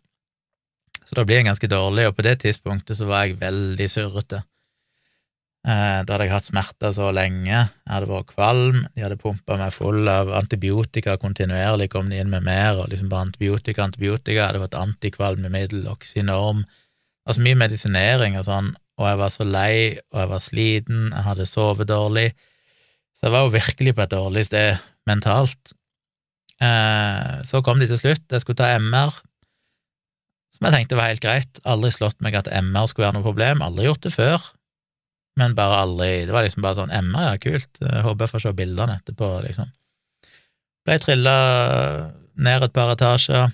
Så da blir jeg ganske dårlig, og på det tidspunktet så var jeg veldig surrete. Eh, da hadde jeg hatt smerter så lenge, jeg hadde vært kvalm, de hadde pumpa meg full av antibiotika kontinuerlig, kom de inn med mer, og liksom bare antibiotika, antibiotika, jeg hadde fått antikvalmemiddel, oksynorm, altså mye medisinering og sånn, og jeg var så lei, og jeg var sliten, jeg hadde sovet dårlig. Så jeg var jo virkelig på et dårlig sted mentalt. Eh, så kom de til slutt, jeg skulle ta MR, som jeg tenkte var helt greit. Aldri slått meg at MR skulle være noe problem, aldri gjort det før. Men bare aldri Det var liksom bare sånn Emma, ja, kult, jeg håper jeg får se bildene etterpå, liksom. Ble trilla ned et par etasjer,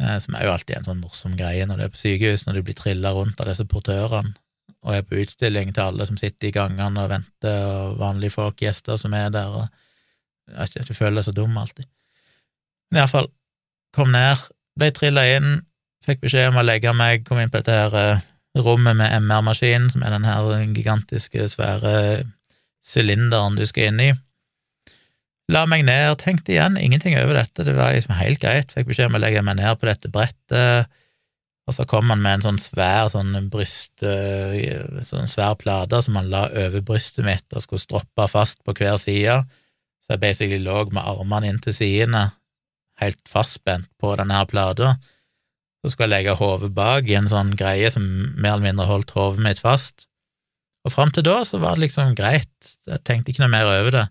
eh, som er jo alltid en sånn morsom greie når du er på sykehus, når du blir trilla rundt av disse portørene og er på utstilling til alle som sitter i gangene og venter, og vanlige folk, gjester som er der, og jeg vet ikke, du føler deg så dum alltid. Men iallfall, kom ned, ble trilla inn, fikk beskjed om å legge meg, kom inn på dette her eh, rommet med MR-maskinen, som er den her gigantiske, svære sylinderen du skal inn i. La meg ned, tenkte igjen ingenting over dette, det var liksom helt greit, fikk beskjed om å legge meg ned på dette brettet og så kom han med en sånn svær sånn bryst, eh, sånn svær plate som han la over brystet mitt og skulle stroppe fast på hver side. Så jeg basically lå med armene inntil sidene, helt fastspent på denne her plata. Så skulle jeg legge hodet bak i en sånn greie som mer eller mindre holdt hodet mitt fast. Og fram til da så var det liksom greit, jeg tenkte ikke noe mer over det.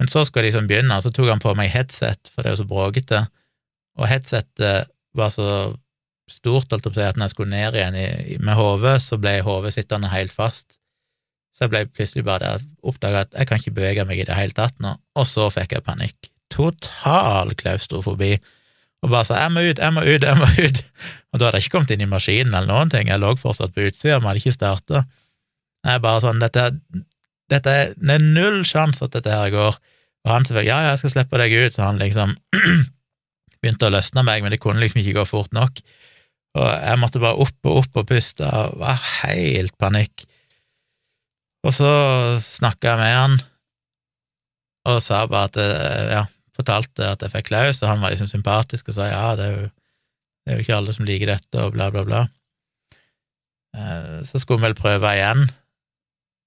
Men så skulle jeg liksom begynne, og så tok han på meg headset, for det er jo så bråkete, og headsetet var så stort, holdt jeg på å si, at når jeg skulle ned igjen med hodet, så ble hodet sittende helt fast. Så jeg ble plutselig bare der, oppdaga at jeg kan ikke bevege meg i det hele tatt nå, og så fikk jeg panikk. Total klaustrofobi. Og bare sa 'jeg må ut, jeg må ut, jeg må ut'. Og da hadde jeg ikke kommet inn i maskinen eller noen ting, jeg lå fortsatt på utsida, vi hadde ikke starta. Jeg bare sånn, dette, dette er, det er null sjanse at dette her går. Og han selvfølgelig 'ja, ja, jeg skal slippe deg ut', så han liksom begynte å løsne meg, men det kunne liksom ikke gå fort nok. Og jeg måtte bare opp og opp og puste, og var helt panikk. Og så snakka jeg med han, og sa bare at eh, ja, fortalte at jeg fikk klaus, og han var liksom sympatisk og sa ja, det er jo, det er jo ikke alle som liker dette, og bla, bla, bla. Eh, så skulle vi vel prøve igjen,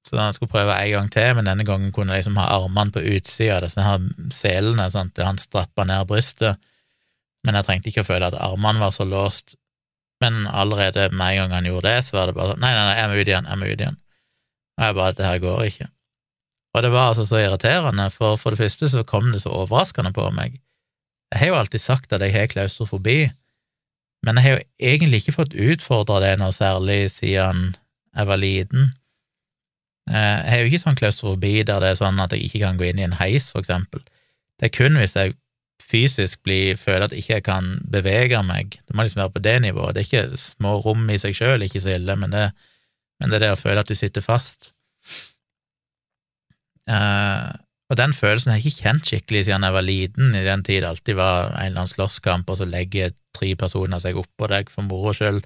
så han skulle prøve en gang til, men denne gangen kunne jeg liksom ha armene på utsida av disse her selene, sånn han strappa ned brystet, men jeg trengte ikke å føle at armene var så låst. Men allerede med en gang han gjorde det, så var det bare sånn nei, nei, nei, jeg må ut igjen, jeg må ut igjen. Og jeg bare, det her går ikke. Og det var altså så irriterende, for for det første så kom det så overraskende på meg. Jeg har jo alltid sagt at jeg har klaustrofobi, men jeg har jo egentlig ikke fått utfordra det noe særlig siden jeg var liten. Eh, jeg har jo ikke sånn klaustrofobi der det er sånn at jeg ikke kan gå inn i en heis, for eksempel. Det er kun hvis jeg fysisk blir, føler at jeg ikke kan bevege meg. Det må liksom være på det nivået. Det er ikke små rom i seg sjøl, ikke så ille, men det, men det er det å føle at du sitter fast. Uh, og den følelsen har jeg ikke kjent skikkelig siden jeg var liten, i den tid det alltid var en eller annen slåsskamp, og så legger tre personer seg oppå deg for moro skyld,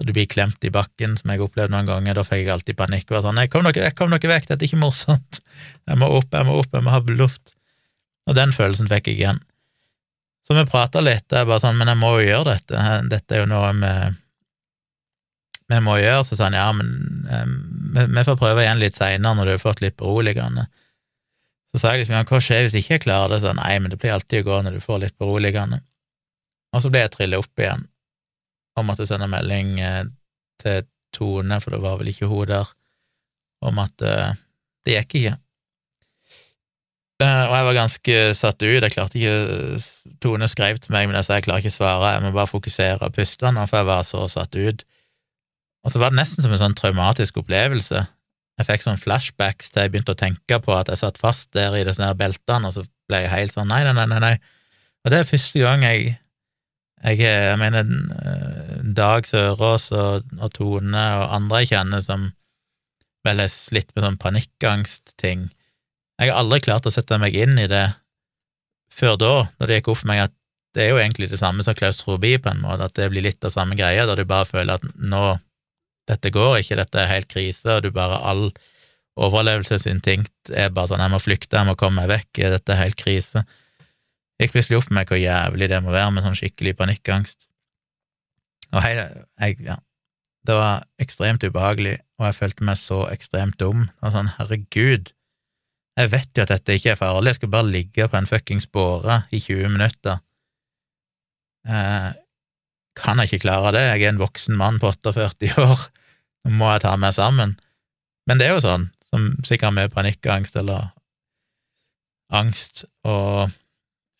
og du blir klemt i bakken, som jeg har opplevd noen ganger, da fikk jeg alltid panikk og var sånn Nei, kom dere kom dere vekk, dette er ikke morsomt, jeg må opp, jeg må opp, jeg må ha luft. Og den følelsen fikk jeg igjen. Så vi prata litt, jeg bare sånn, men jeg må jo gjøre dette, dette er jo noe vi, vi må gjøre. Så sa han ja, men um, vi, vi, får prøve igjen litt seinere når du har fått litt beroligende. Så sa jeg liksom ja, hva skjer hvis jeg ikke klarer det? Så sa nei, men det blir alltid å gå når du får litt beroligende. Og så ble jeg trillet opp igjen og måtte sende melding eh, til Tone, for det var vel ikke hun der, om at uh, det gikk ikke. Uh, og jeg var ganske satt ut, jeg klarte ikke Tone skrev til meg, men jeg sa jeg klarer ikke å svare, jeg må bare fokusere og puste nå, for jeg var så satt ut. Og så var det nesten som en sånn traumatisk opplevelse. Jeg fikk sånn flashbacks til jeg begynte å tenke på at jeg satt fast der i disse beltene, og så ble jeg helt sånn nei, nei, nei, nei. Og det er første gang jeg jeg, jeg mener eh, Dag Sørås og, og, Tone og andre jeg kjenner som vel har slitt med sånn panikkangstting. Jeg har aldri klart å sette meg inn i det før da, når det gikk opp for meg at det er jo egentlig det samme som klaustrofobi, på en måte, at det blir litt av samme greia, da du bare føler at nå dette går ikke, dette er helt krise, og du bare all overlevelsesinstinkt er bare sånn jeg må flykte, jeg må komme meg vekk, dette er helt krise. Det gikk plutselig opp med meg hvor jævlig det må være med sånn skikkelig panikkangst. Og hei, jeg, ja, det var ekstremt ubehagelig, og jeg følte meg så ekstremt dum. Og sånn, herregud, jeg vet jo at dette ikke er farlig, jeg skal bare ligge på en fuckings båre i 20 minutter. Eh, kan jeg ikke klare det, jeg er en voksen mann på 48 år, nå må jeg ta meg sammen. Men det er jo sånn, som sikkert med panikkangst eller angst og,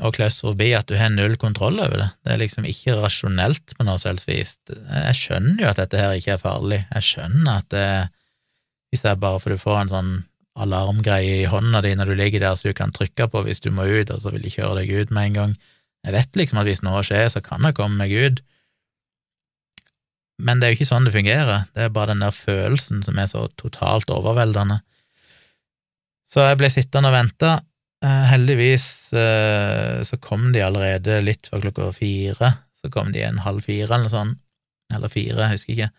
og klaustrofobi, at du har null kontroll over det. Det er liksom ikke rasjonelt på noe selvsvis. Jeg skjønner jo at dette her ikke er farlig, jeg skjønner at det hvis det er bare for du får en sånn alarmgreie i hånda di når du ligger der så du kan trykke på hvis du må ut, og så vil de kjøre deg ut med en gang. Jeg vet liksom at hvis noe skjer, så kan jeg komme meg ut, men det er jo ikke sånn det fungerer, det er bare den der følelsen som er så totalt overveldende. Så jeg ble sittende og vente. Eh, heldigvis eh, så kom de allerede litt før klokka fire, så kom de en halv fire eller sånn, eller fire, jeg husker ikke.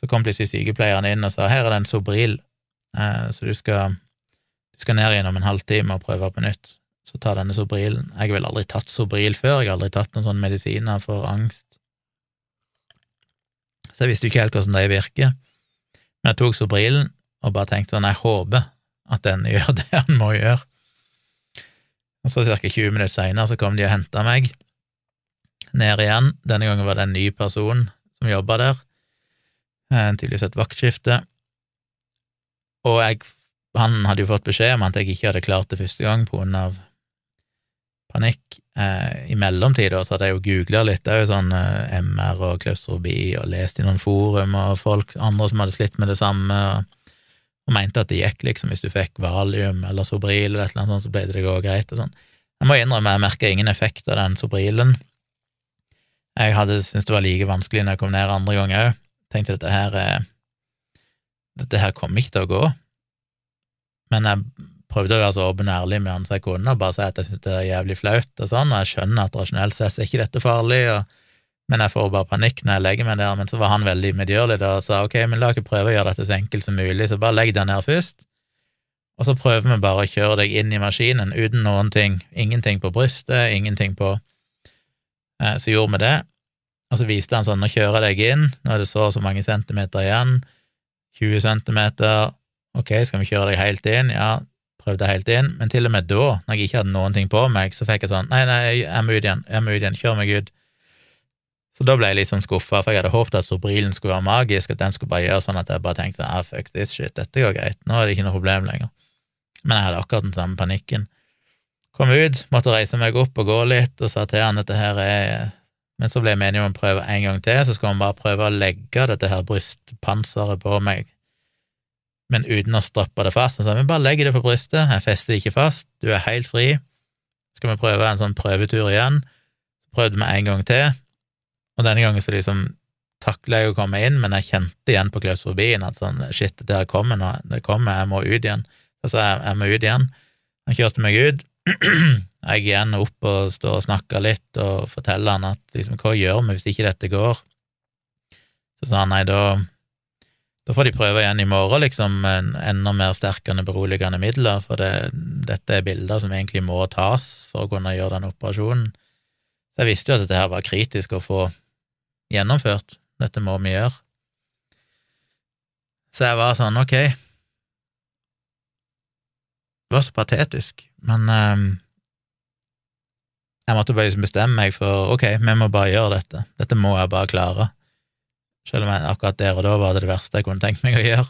Så kom plutselig sykepleieren inn og sa her er det en Sobril, eh, så du skal, du skal ned igjen om en halvtime og prøve på nytt. Så ta denne Sobrilen. Jeg har vel aldri tatt Sobril før, jeg har aldri tatt noen sånne medisiner for angst så jeg visste jo ikke helt hvordan de virker. Men jeg tok så brillen og bare tenkte sånn, jeg håper at den gjør det han må gjøre. Og så ca. 20 minutter seinere så kom de og henta meg ned igjen. Denne gangen var det en ny person som jobba der, en tydeligvis et vaktskifte. Og jeg, han hadde jo fått beskjed om at jeg ikke hadde klart det første gang på grunn av panikk. Eh, I mellomtida så hadde jeg jo googla litt, det er jo sånn eh, MR og klaustrofobi, og lest i noen forum og folk, andre som hadde slitt med det samme, og, og mente at det gikk, liksom, hvis du fikk valium eller Sobril eller et eller annet sånt, så ble det gå greit og sånn. Jeg må innrømme, jeg merka ingen effekt av den Sobrilen. Jeg hadde syntes det var like vanskelig når jeg kom ned andre gang òg. Tenkte dette her er Dette her kommer ikke til å gå. Men jeg prøvde å være så åpen og ærlig med han som jeg kunne, og bare si at jeg syntes det er jævlig flaut og sånn, og jeg skjønner at rasjonelt sett er ikke dette farlig, og, men jeg får bare panikk når jeg legger meg der. Men så var han veldig medgjørlig da og sa ok, men la ikke prøve å gjøre dette så enkelt som mulig, så bare legg deg ned først, og så prøver vi bare å kjøre deg inn i maskinen uten noen ting, ingenting på brystet, ingenting på eh, Så gjorde vi det, og så viste han sånn, nå kjører jeg deg inn, nå er det så og så mange centimeter igjen, 20 centimeter, ok, skal vi kjøre deg helt inn? Ja, prøvde helt inn, men til og med da, når jeg ikke hadde noen ting på meg, så fikk jeg sånn, nei, nei, jeg må ut igjen, jeg må ut igjen, kjør meg ut. Så da ble jeg litt sånn skuffa, for jeg hadde håpet at Sobrilen skulle være magisk, at den skulle bare gjøre sånn at jeg bare tenkte ah, fuck this shit, dette går greit, nå er det ikke noe problem lenger. Men jeg hadde akkurat den samme panikken. Kom ut, måtte reise meg opp og gå litt, og sa til han at dette her er men så ble jeg meningen om å prøve en gang til, så skulle han bare prøve å legge dette her brystpanseret på meg, men uten å strappe det fast. Han sa vi bare legger det på brystet, jeg fester det ikke fast, du er helt fri. Skal vi prøve en sånn prøvetur igjen? Så prøvde vi en gang til, og denne gangen så liksom takla jeg å komme inn, men jeg kjente igjen på klaustrofobien at sånn shit, det her kommer nå, det kommer, jeg må ut igjen. Så sa jeg jeg må ut igjen. Han kjørte meg ut. jeg igjen opp og stå og snakker litt og forteller han at liksom, hva gjør vi hvis ikke dette går? Så sa han nei, da, da får de prøve igjen i morgen, liksom, med enda mer sterkende beroligende midler, for det, dette er bilder som egentlig må tas for å kunne gjøre den operasjonen. Så jeg visste jo at dette her var kritisk å få gjennomført, dette må vi gjøre. Så jeg var sånn, ok, det var så patetisk, men um, jeg måtte bare liksom bestemme meg for ok, vi må bare gjøre dette, dette må jeg bare klare. Selv om jeg, akkurat der og da var det det verste jeg kunne tenkt meg å gjøre.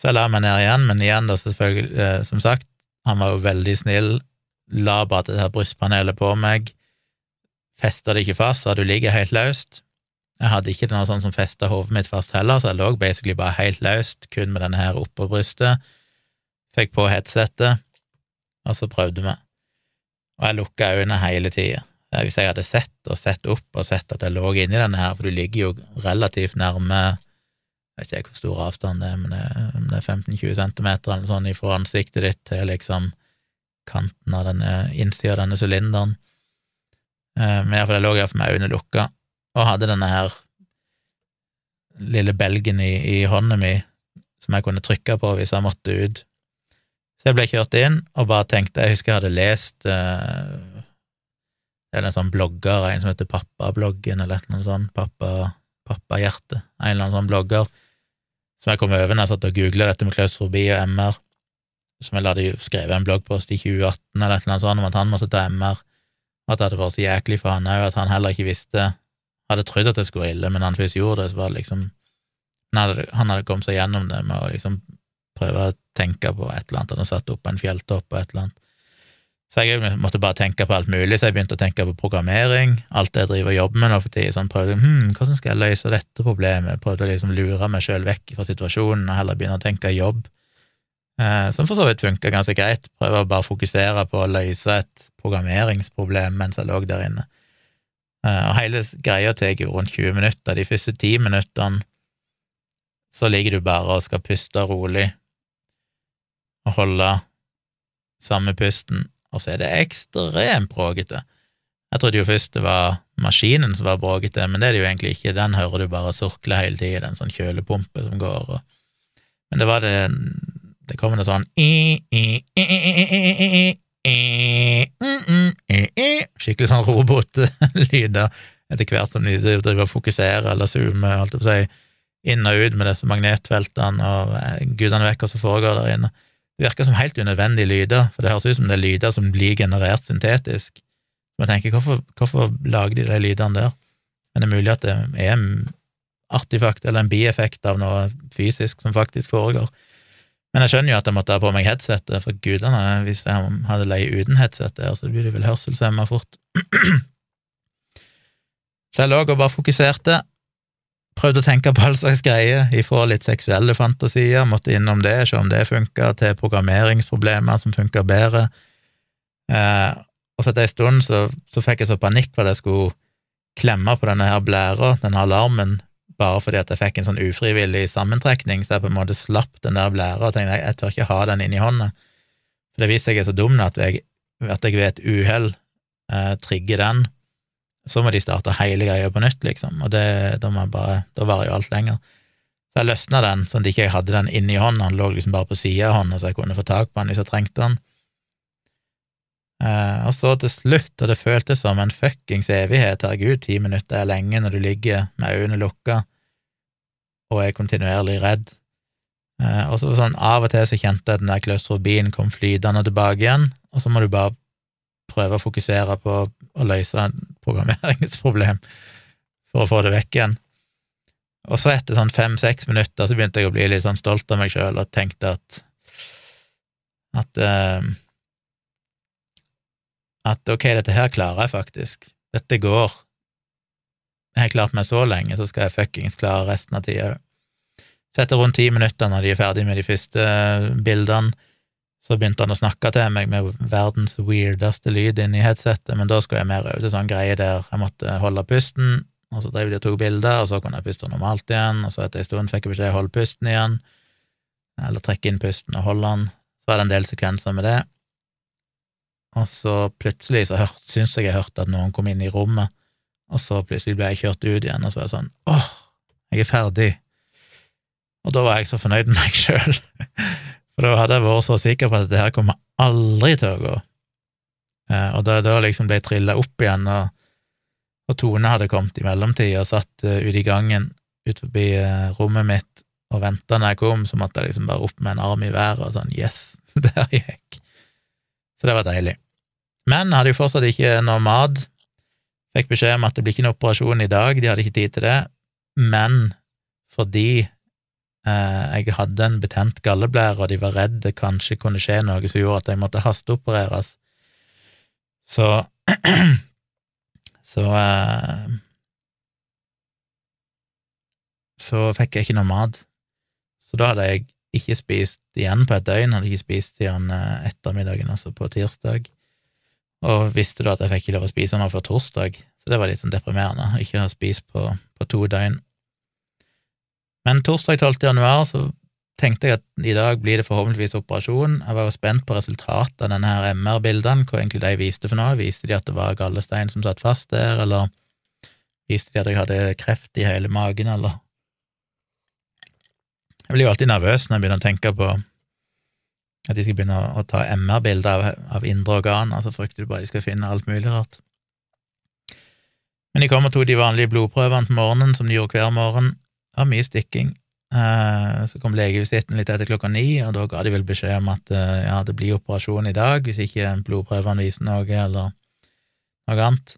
Så jeg la meg ned igjen, men igjen, da selvfølgelig, eh, som sagt, han var jo veldig snill, la bare det her brystpanelet på meg, festa det ikke fast, så du ligger helt løst. Jeg hadde ikke noe sånn som festa hodet mitt fast heller, så jeg lå basically bare helt løst, kun med denne her oppå brystet. Fikk på headsetet, og så prøvde vi og jeg lukka øynene hele tida. Hvis jeg hadde sett og sett opp og sett at jeg lå inni denne her, for du ligger jo relativt nærme Jeg vet ikke hvor stor avstand det er, men det er 15-20 centimeter eller noe sånt fra ansiktet ditt til liksom kanten av denne innsida av denne sylinderen. Eh, men iallfall, jeg lå iallfall med øynene lukka og hadde denne her lille belgen i, i hånda mi som jeg kunne trykke på hvis jeg måtte ut så jeg ble kjørt inn og bare tenkte Jeg husker jeg hadde lest uh, Det er en sånn blogger, en som heter Pappabloggen, eller et eller annet sånt, Pappa, Pappahjerte, en eller annen sånn blogger, som jeg kom over når jeg satt og googla dette med klaustrofobi og MR, som jeg hadde skrevet en bloggpost i 2018 eller et eller annet sånt om at han måtte ta MR, og at det hadde vært så jæklig for han òg, at han heller ikke visste Hadde trodd at det skulle være ille, men han først gjorde det, så var det liksom han hadde, han hadde kommet seg gjennom det med å liksom prøve å tenke på et eller annet, han hadde satt opp en fjelltopp og et eller annet. Så jeg måtte bare tenke på alt mulig, så jeg begynte å tenke på programmering, alt det jeg driver og jobber med nå for tiden, sånn prøvde hm, hvordan skal jeg løse dette problemet, prøvde å liksom lure meg sjøl vekk fra situasjonen og heller begynne å tenke jobb, eh, som for så vidt funka ganske greit, prøve å bare fokusere på å løse et programmeringsproblem mens jeg lå der inne. Eh, og hele greia tar jo rundt 20 minutter, de første ti minuttene så ligger du bare og skal puste rolig og holde samme pusten, og så er det ekstremt bråkete. Jeg trodde jo først det var maskinen som var bråkete, men det er det jo egentlig ikke. Den hører du bare surkle hele tida, den sånn kjølepumpe som går. Og... Men det var det Det kommer noe sånn Skikkelig sånn robotlyder etter hvert som de driver og fokuserer eller zoomer, holdt jeg på å si, inn og ut med disse magnetfeltene og gudene vekk hva som foregår der inne. Det virker som helt unødvendige lyder, for det høres ut som det er lyder som blir generert syntetisk. Jeg tenker, hvorfor, hvorfor lager de de lydene der? Men det er mulig at det er en artifakt eller en bieffekt av noe fysisk som faktisk foregår. Men jeg skjønner jo at jeg måtte ha på meg headsetet, for gudene, hvis jeg hadde leid uten headset så blir det vel hørselshemma fort. så jeg lå og bare fokuserte, prøvde å tenke på all slags greier, ifra litt seksuelle fantasier, måtte innom det, se om det funka, til programmeringsproblemer som funka bedre. Eh, og så etter ei stund så, så, fikk jeg så panikk for at jeg skulle klemme på denne her blæra, denne alarmen, bare fordi at jeg fikk en sånn ufrivillig sammentrekning, så jeg på en måte slapp den der blæra og tenkte jeg, jeg tør ikke ha den inni hånda. For det viser jeg er så dum at jeg, at jeg ved et uhell eh, trigger den, så må de starte hele greia på nytt, liksom, og det, da, må jeg bare, da varer jo alt lenger. Så jeg løsna den, sånn at jeg ikke hadde den inni hånda, den lå liksom bare på sida av hånda, så jeg kunne få tak på den hvis jeg trengte den. Eh, og så til slutt, og det føltes som en fuckings evighet, herregud, ti minutter er lenge når du ligger med øynene lukka og er kontinuerlig redd. Eh, og så sånn av og til så kjente jeg at den der klaustrofobien kom flytende tilbake igjen, og så må du bare prøve å fokusere på å løse et programmeringsproblem for å få det vekk igjen. Og så etter sånn fem-seks minutter så begynte jeg å bli litt sånn stolt av meg sjøl og tenkte at at uh, at ok, dette her klarer jeg faktisk, dette går, jeg har klart meg så lenge, så skal jeg fuckings klare resten av tida òg. Så etter rundt ti minutter, når de er ferdig med de første bildene, så begynte han å snakke til meg med verdens weirdeste lyd inni headsetet, men da skulle jeg mer over til sånn greie der jeg måtte holde pusten, og så drev de og tok bilder, og så kunne jeg puste normalt igjen, og så etter en stund fikk jeg beskjed om å holde pusten igjen, eller trekke inn pusten og holde den. Så var det en del sekvenser med det, og så plutselig så hørt, jeg jeg hørte at noen kom inn i rommet, og så plutselig ble jeg kjørt ut igjen, og så var det sånn åh, jeg er ferdig. Og da var jeg så fornøyd med meg sjøl, for da hadde jeg vært så sikker på at det her kommer aldri til å gå. Eh, og da jeg liksom ble trilla opp igjen, og, og Tone hadde kommet i mellomtida og satt uh, ute i gangen ut forbi uh, rommet mitt og venta når jeg kom, så måtte jeg liksom bare opp med en arm i været og sånn yes, der gikk. Så det var deilig. Men hadde jo fortsatt ikke noe mat. Fikk beskjed om at det blir ikke noe operasjon i dag, de hadde ikke tid til det, men fordi eh, jeg hadde en betent galleblære, og de var redd det kanskje kunne skje noe som gjorde at jeg måtte hasteopereres, så så så så fikk jeg ikke noe mat. Så da hadde jeg ikke spist igjen på et døgn, hadde ikke spist igjen eh, ettermiddagen, altså på tirsdag og visste da at jeg fikk ikke lov å spise noe før torsdag, så det var litt sånn deprimerende, ikke å ha spist på, på, to døgn. Men torsdag 12. januar så tenkte jeg at i dag blir det forhåpentligvis operasjon. Jeg var jo spent på resultatet av denne her MR-bildene, hva egentlig de viste for noe. Viste de at det var gallestein som satt fast der, eller viste de at jeg hadde kreft i hele magen, eller Jeg blir jo alltid nervøs når jeg begynner å tenke på at de skal begynne å, ta MR-bilder av, av, indre organer, så frykter du bare de skal finne alt mulig rart. Men de kom og tok de vanlige blodprøvene på morgenen, som de gjorde hver morgen. Det var mye stikking. Eh, så kom legevisitten litt etter klokka ni, og da ga de vel beskjed om at eh, ja, det blir operasjon i dag hvis ikke blodprøvene viser noe, eller noe annet.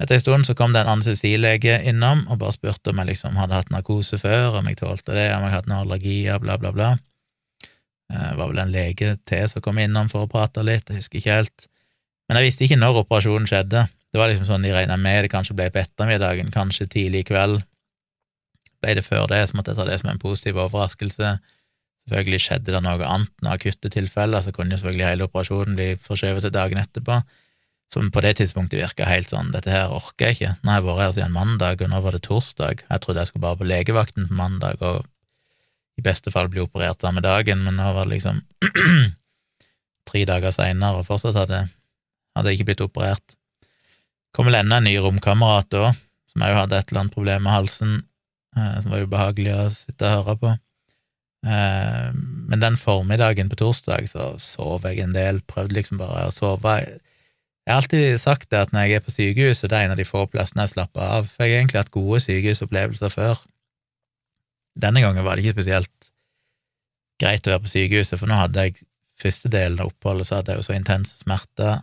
Etter en stund så kom det en anestesilege innom og bare spurte om jeg liksom hadde hatt narkose før, om jeg tålte det, om jeg hadde noen allergier, bla, bla, bla. Det eh, var vel en lege til som kom innom for å prate litt, jeg husker ikke helt. Men jeg visste ikke når operasjonen skjedde. Det var liksom sånn de regna med det kanskje ble på ettermiddagen, kanskje tidlig i kveld. Ble det før det, så måtte jeg ta det som en positiv overraskelse. Selvfølgelig skjedde det noe annet, noen akutte tilfeller, så kunne jo selvfølgelig hele operasjonen bli forskjøvet til dagen etterpå, som på det tidspunktet virka helt sånn, dette her orker jeg ikke, nå har jeg vært her siden mandag, og nå var det torsdag, jeg trodde jeg skulle bare på legevakten på mandag, og i beste fall bli operert samme dagen, men nå var det liksom tre dager seinere, og fortsatt hadde, hadde jeg ikke blitt operert. Kom vel enda en ny romkamerat da, som òg hadde et eller annet problem med halsen, som var ubehagelig å sitte og høre på. Eh, men den formiddagen på torsdag så sov jeg en del, prøvde liksom bare å sove. Jeg har alltid sagt det at når jeg er på sykehuset, det er en av de få plassene jeg slapper av, for jeg har egentlig hatt gode sykehusopplevelser før. Denne gangen var det ikke spesielt greit å være på sykehuset, for nå hadde jeg første delen av oppholdet, så hadde jeg jo så intense smerter,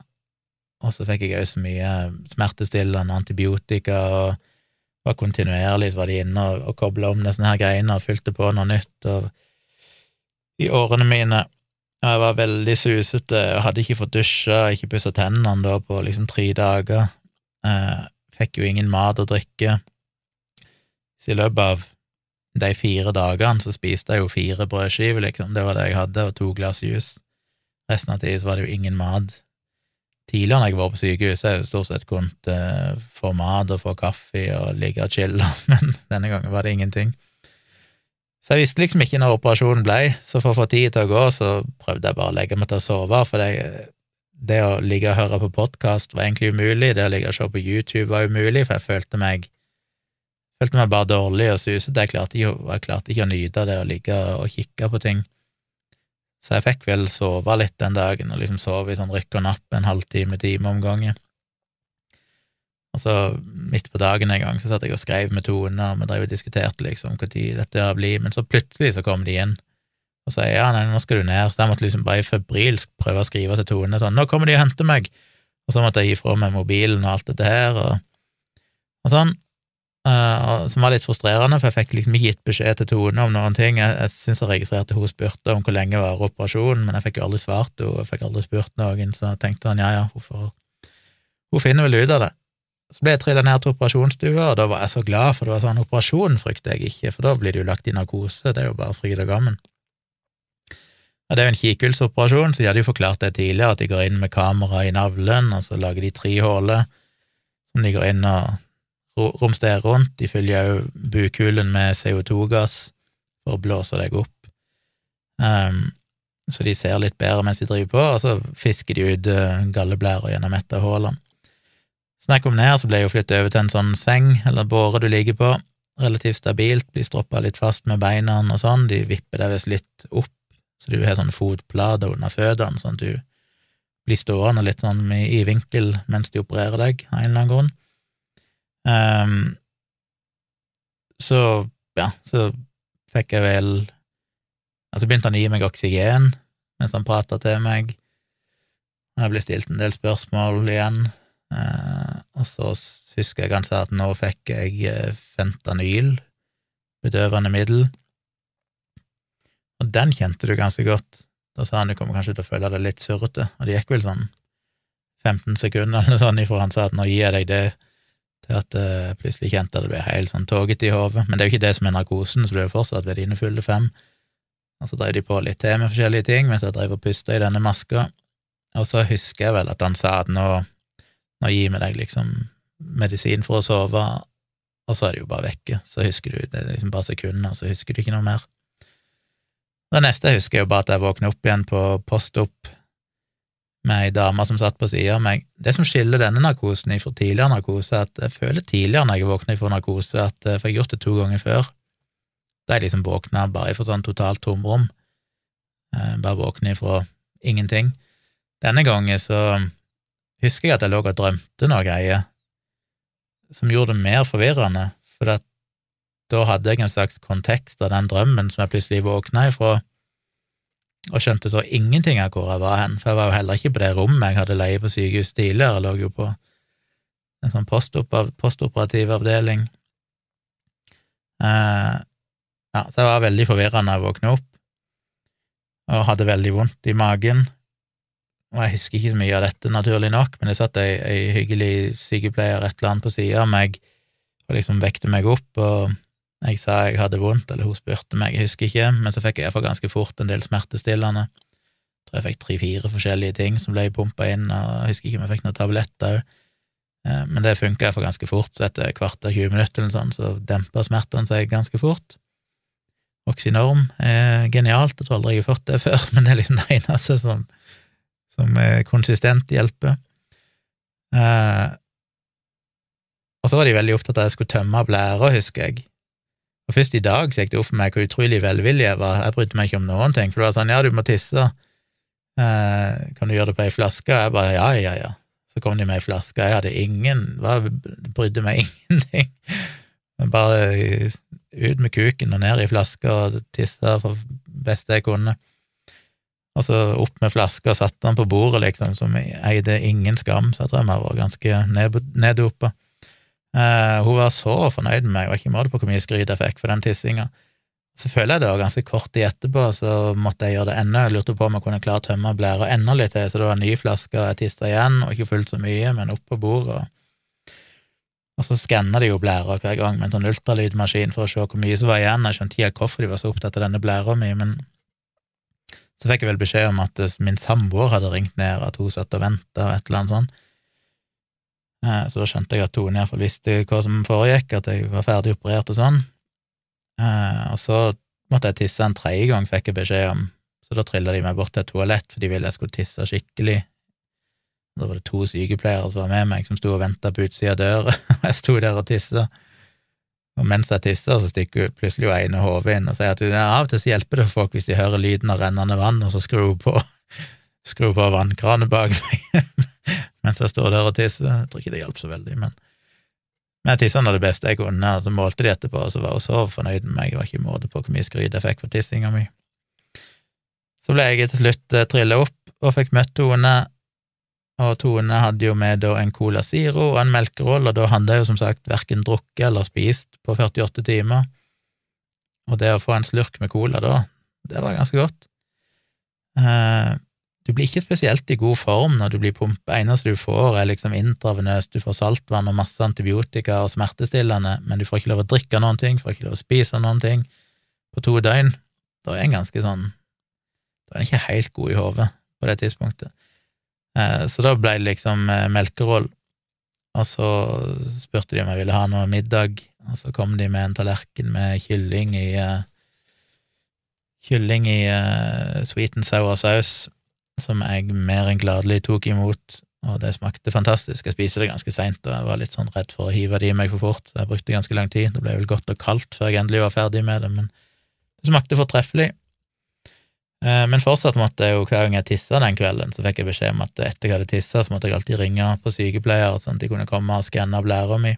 og så fikk jeg òg så mye smertestillende antibiotika, og var kontinuerlig så var de inne og, og kobla om disse her greiene og fylte på noe nytt, og i årene mine. Jeg var veldig susete og hadde ikke fått dusja, ikke pussa tennene da på liksom tre dager. Eh, fikk jo ingen mat og drikke. Så i løpet av de fire dagene så spiste jeg jo fire brødskiver, liksom. Det var det jeg hadde, og to glass juice. Resten av tida var det jo ingen mat. Tidligere når jeg var på sykehuset, har jeg stort sett kunnet uh, få mat og få kaffe og ligge og chille, men denne gangen var det ingenting. Så jeg visste liksom ikke når operasjonen ble, så for å få tid til å gå, så prøvde jeg bare å legge meg til å sove, for det, det å ligge og høre på podkast var egentlig umulig, det å ligge og se på YouTube var umulig, for jeg følte meg følte meg bare dårlig og susete, jeg, jeg klarte ikke å nyte det å ligge og kikke på ting. Så jeg fikk vel sove litt den dagen, og liksom sove i sånn rykk og napp en halvtime, time om gangen. Og så midt på dagen en gang så satt jeg og skrev med Tone, og vi drev og diskuterte liksom når dette her blir, men så plutselig så kom de inn og sa ja, nei, nå skal du ned, så jeg måtte liksom bare febrilsk prøve å skrive til Tone sånn, nå kommer de og henter meg, og så måtte jeg gi fra meg mobilen og alt dette her, og, og sånn, uh, som var litt frustrerende, for jeg fikk liksom ikke gitt beskjed til Tone om noen ting. Jeg, jeg syns jeg registrerte hun spurte om hvor lenge var operasjonen, men jeg fikk jo aldri svart henne, jeg fikk aldri spurt noen, så tenkte han ja, ja, får, hun finner vel ut av det. Så ble jeg trilla ned til operasjonsstua, og da var jeg så glad, for det var sånn operasjon frykter jeg ikke, for da blir det jo lagt i narkose, det er jo bare fryd og gammen. Og det er jo en kikkhullsoperasjon, så de hadde jo forklart det tidligere, at de går inn med kamera i navlen, og så lager de tre huller som de går inn og romsterer rundt. De fyller jo bukhulen med CO2-gass for å blåse deg opp. Um, så de ser litt bedre mens de driver på, og så fisker de ut uh, galleblæra gjennom et av hullene. Jeg kom ned, så ble jeg jo flyttet over til en sånn seng, eller båre du ligger på, relativt stabilt, blir stroppa litt fast med beina og sånn, de vipper deg visst litt opp, så du har sånn fotplater under føttene, sånn at du blir stående litt sånn i vinkel mens de opererer deg, av en eller annen grunn. Um, så ja, så fikk jeg vel Altså begynte han å gi meg oksygen mens han prata til meg. Jeg ble stilt en del spørsmål igjen, uh, og så husker jeg han sa at nå fikk jeg uh, fentanyl, bedøvende middel, og den kjente du ganske godt. Da sa han du kommer kanskje til å føle deg litt surrete, og det gikk vel sånn 15 sekunder eller sånn ifra han sa at nå gir jeg deg det til at jeg plutselig kjente at det ble helt sånn tågete i hodet. Men det er jo ikke det som er narkosen, så du er fortsatt ved dine fulle fem. Og så drev de på litt til med forskjellige ting mens jeg drev og pusta i denne maska. Og så husker jeg vel at han sa at nå, nå gir vi deg liksom medisin for å sove, og så er det jo bare vekke. Så husker du, det er liksom bare sekunder, så husker du ikke noe mer. Det neste jeg husker, er jo bare at jeg våkner opp igjen på post-opp med ei dame som satt på sida av meg. Det som skiller denne narkosen fra tidligere narkose, er at jeg føler tidligere når jeg våkner fra narkose, at eh, jeg har gjort det to ganger før, da jeg liksom våkna bare fra sånn totalt tomrom, eh, bare våkne ifra ingenting. Denne gangen så husker jeg at jeg lå og drømte noe greier som gjorde det mer forvirrende, for da hadde jeg en slags kontekst av den drømmen som jeg plutselig våkna ifra, og skjønte så ingenting av hvor jeg var hen, for jeg var jo heller ikke på det rommet jeg hadde leie på sykehuset tidligere, jeg lå jo på en sånn postoperativ avdeling. Eh, ja, så jeg var veldig forvirra når jeg våkna opp, og hadde veldig vondt i magen. Og jeg husker ikke så mye av dette, naturlig nok, men det satt ei, ei hyggelig sykepleier et eller annet på sida av meg og liksom vekte meg opp og jeg sa jeg hadde vondt, eller hun spurte meg, jeg husker ikke, men så fikk jeg iallfall ganske fort en del smertestillende. Jeg tror jeg fikk tre-fire forskjellige ting som ble pumpa inn, og jeg husker ikke om jeg fikk noen tabletter òg. Eh, men det funka iallfall ganske fort, så etter kvart av 20 minutter eller sånn, så dempa smertene seg ganske fort. Oxynorm er genialt, jeg tror aldri jeg har fått det før, men det er liksom det eneste som, som konsistent hjelper. Eh, og så var de veldig opptatt av at jeg skulle tømme blæra, husker jeg. Og først i dag så gikk det opp for meg hvor utrolig velvillig jeg var. Jeg brydde meg ikke om noen ting, for det var sånn ja, du må tisse, eh, kan du gjøre det på ei flaske? Og jeg bare ja, ja, ja. Så kom de med ei flaske, jeg hadde ingen, jeg brydde meg ingenting. Bare ut med kuken og ned i flaska og tissa for beste jeg kunne. Og så opp med flaska og satte den på bordet, liksom, som eide ingen skam, så jeg tror jeg var ganske neddopa. Uh, hun var så fornøyd med meg, og ikke måte på hvor mye skryt jeg fikk for den tissinga. Så føler jeg det var ganske kort tid etterpå, så måtte jeg gjøre det ennå. Jeg lurte på om jeg kunne klare å tømme blæra enda litt til, så det var en ny flaske, og jeg tista igjen, og ikke fullt så mye, men opp på bordet. Og så skanna de jo blæra hver gang med en sånn ultralydmaskin for å se hvor mye som var igjen. Jeg skjønte ikke hvorfor de var så opptatt av denne blæra mi, men så fikk jeg vel beskjed om at min samboer hadde ringt ned, at hun satt og venta og et eller annet sånt. Eh, så da skjønte jeg at Tone iallfall visste hva som foregikk, at jeg var ferdig operert og sånn. Eh, og så måtte jeg tisse en tredje gang, fikk jeg beskjed om, så da trilla de meg bort til et toalett, for de ville jeg skulle tisse skikkelig da var det to sykepleiere som var med meg, som sto og venta på utsida av døra, og jeg sto der og tissa. Og mens jeg tisser, så stikker plutselig jo ene hodet inn og sier at ja, av og til så hjelper det folk hvis de hører lyden av rennende vann, og så skrur på, skru på vannkranen bak meg mens jeg står der og tisser. Jeg tror ikke det hjalp så veldig, men men jeg tissa nå det beste jeg kunne, og så målte de etterpå, og så var hun så fornøyd med meg, det var ikke måte på hvor mye skryt jeg fikk for tissinga mi. Så ble jeg til slutt eh, trilla opp og fikk møtt Tone og Tone hadde jo med da en Cola Zero og en melkeroll, og da hadde jeg jo som sagt verken drukket eller spist på 48 timer. Og det å få en slurk med cola da, det var ganske godt. Eh, du blir ikke spesielt i god form når du blir pumpa. Eneste du får, er liksom intravenøst, du får saltvann og masse antibiotika og smertestillende, men du får ikke lov å drikke noen ting, får ikke lov å spise noen ting på to døgn. Da er en ganske sånn Da er en ikke helt god i hodet på det tidspunktet. Eh, så da ble det liksom eh, melkeroll, og så spurte de om jeg ville ha noe middag, og så kom de med en tallerken med kylling i uh, Kylling i uh, sweet and sour saus, som jeg mer enn gladelig tok imot, og det smakte fantastisk. Jeg spiste det ganske seint, og jeg var litt sånn redd for å hive det i meg for fort, så jeg brukte ganske lang tid. Det ble vel godt og kaldt før jeg endelig var ferdig med det, men det smakte fortreffelig. Eh, men fortsatt måtte jeg jo, hver gang jeg tissa den kvelden, så fikk jeg beskjed om at etter jeg hadde tissa, så måtte jeg alltid ringe på sykepleier, sånn at de kunne komme og skanne blæra mi.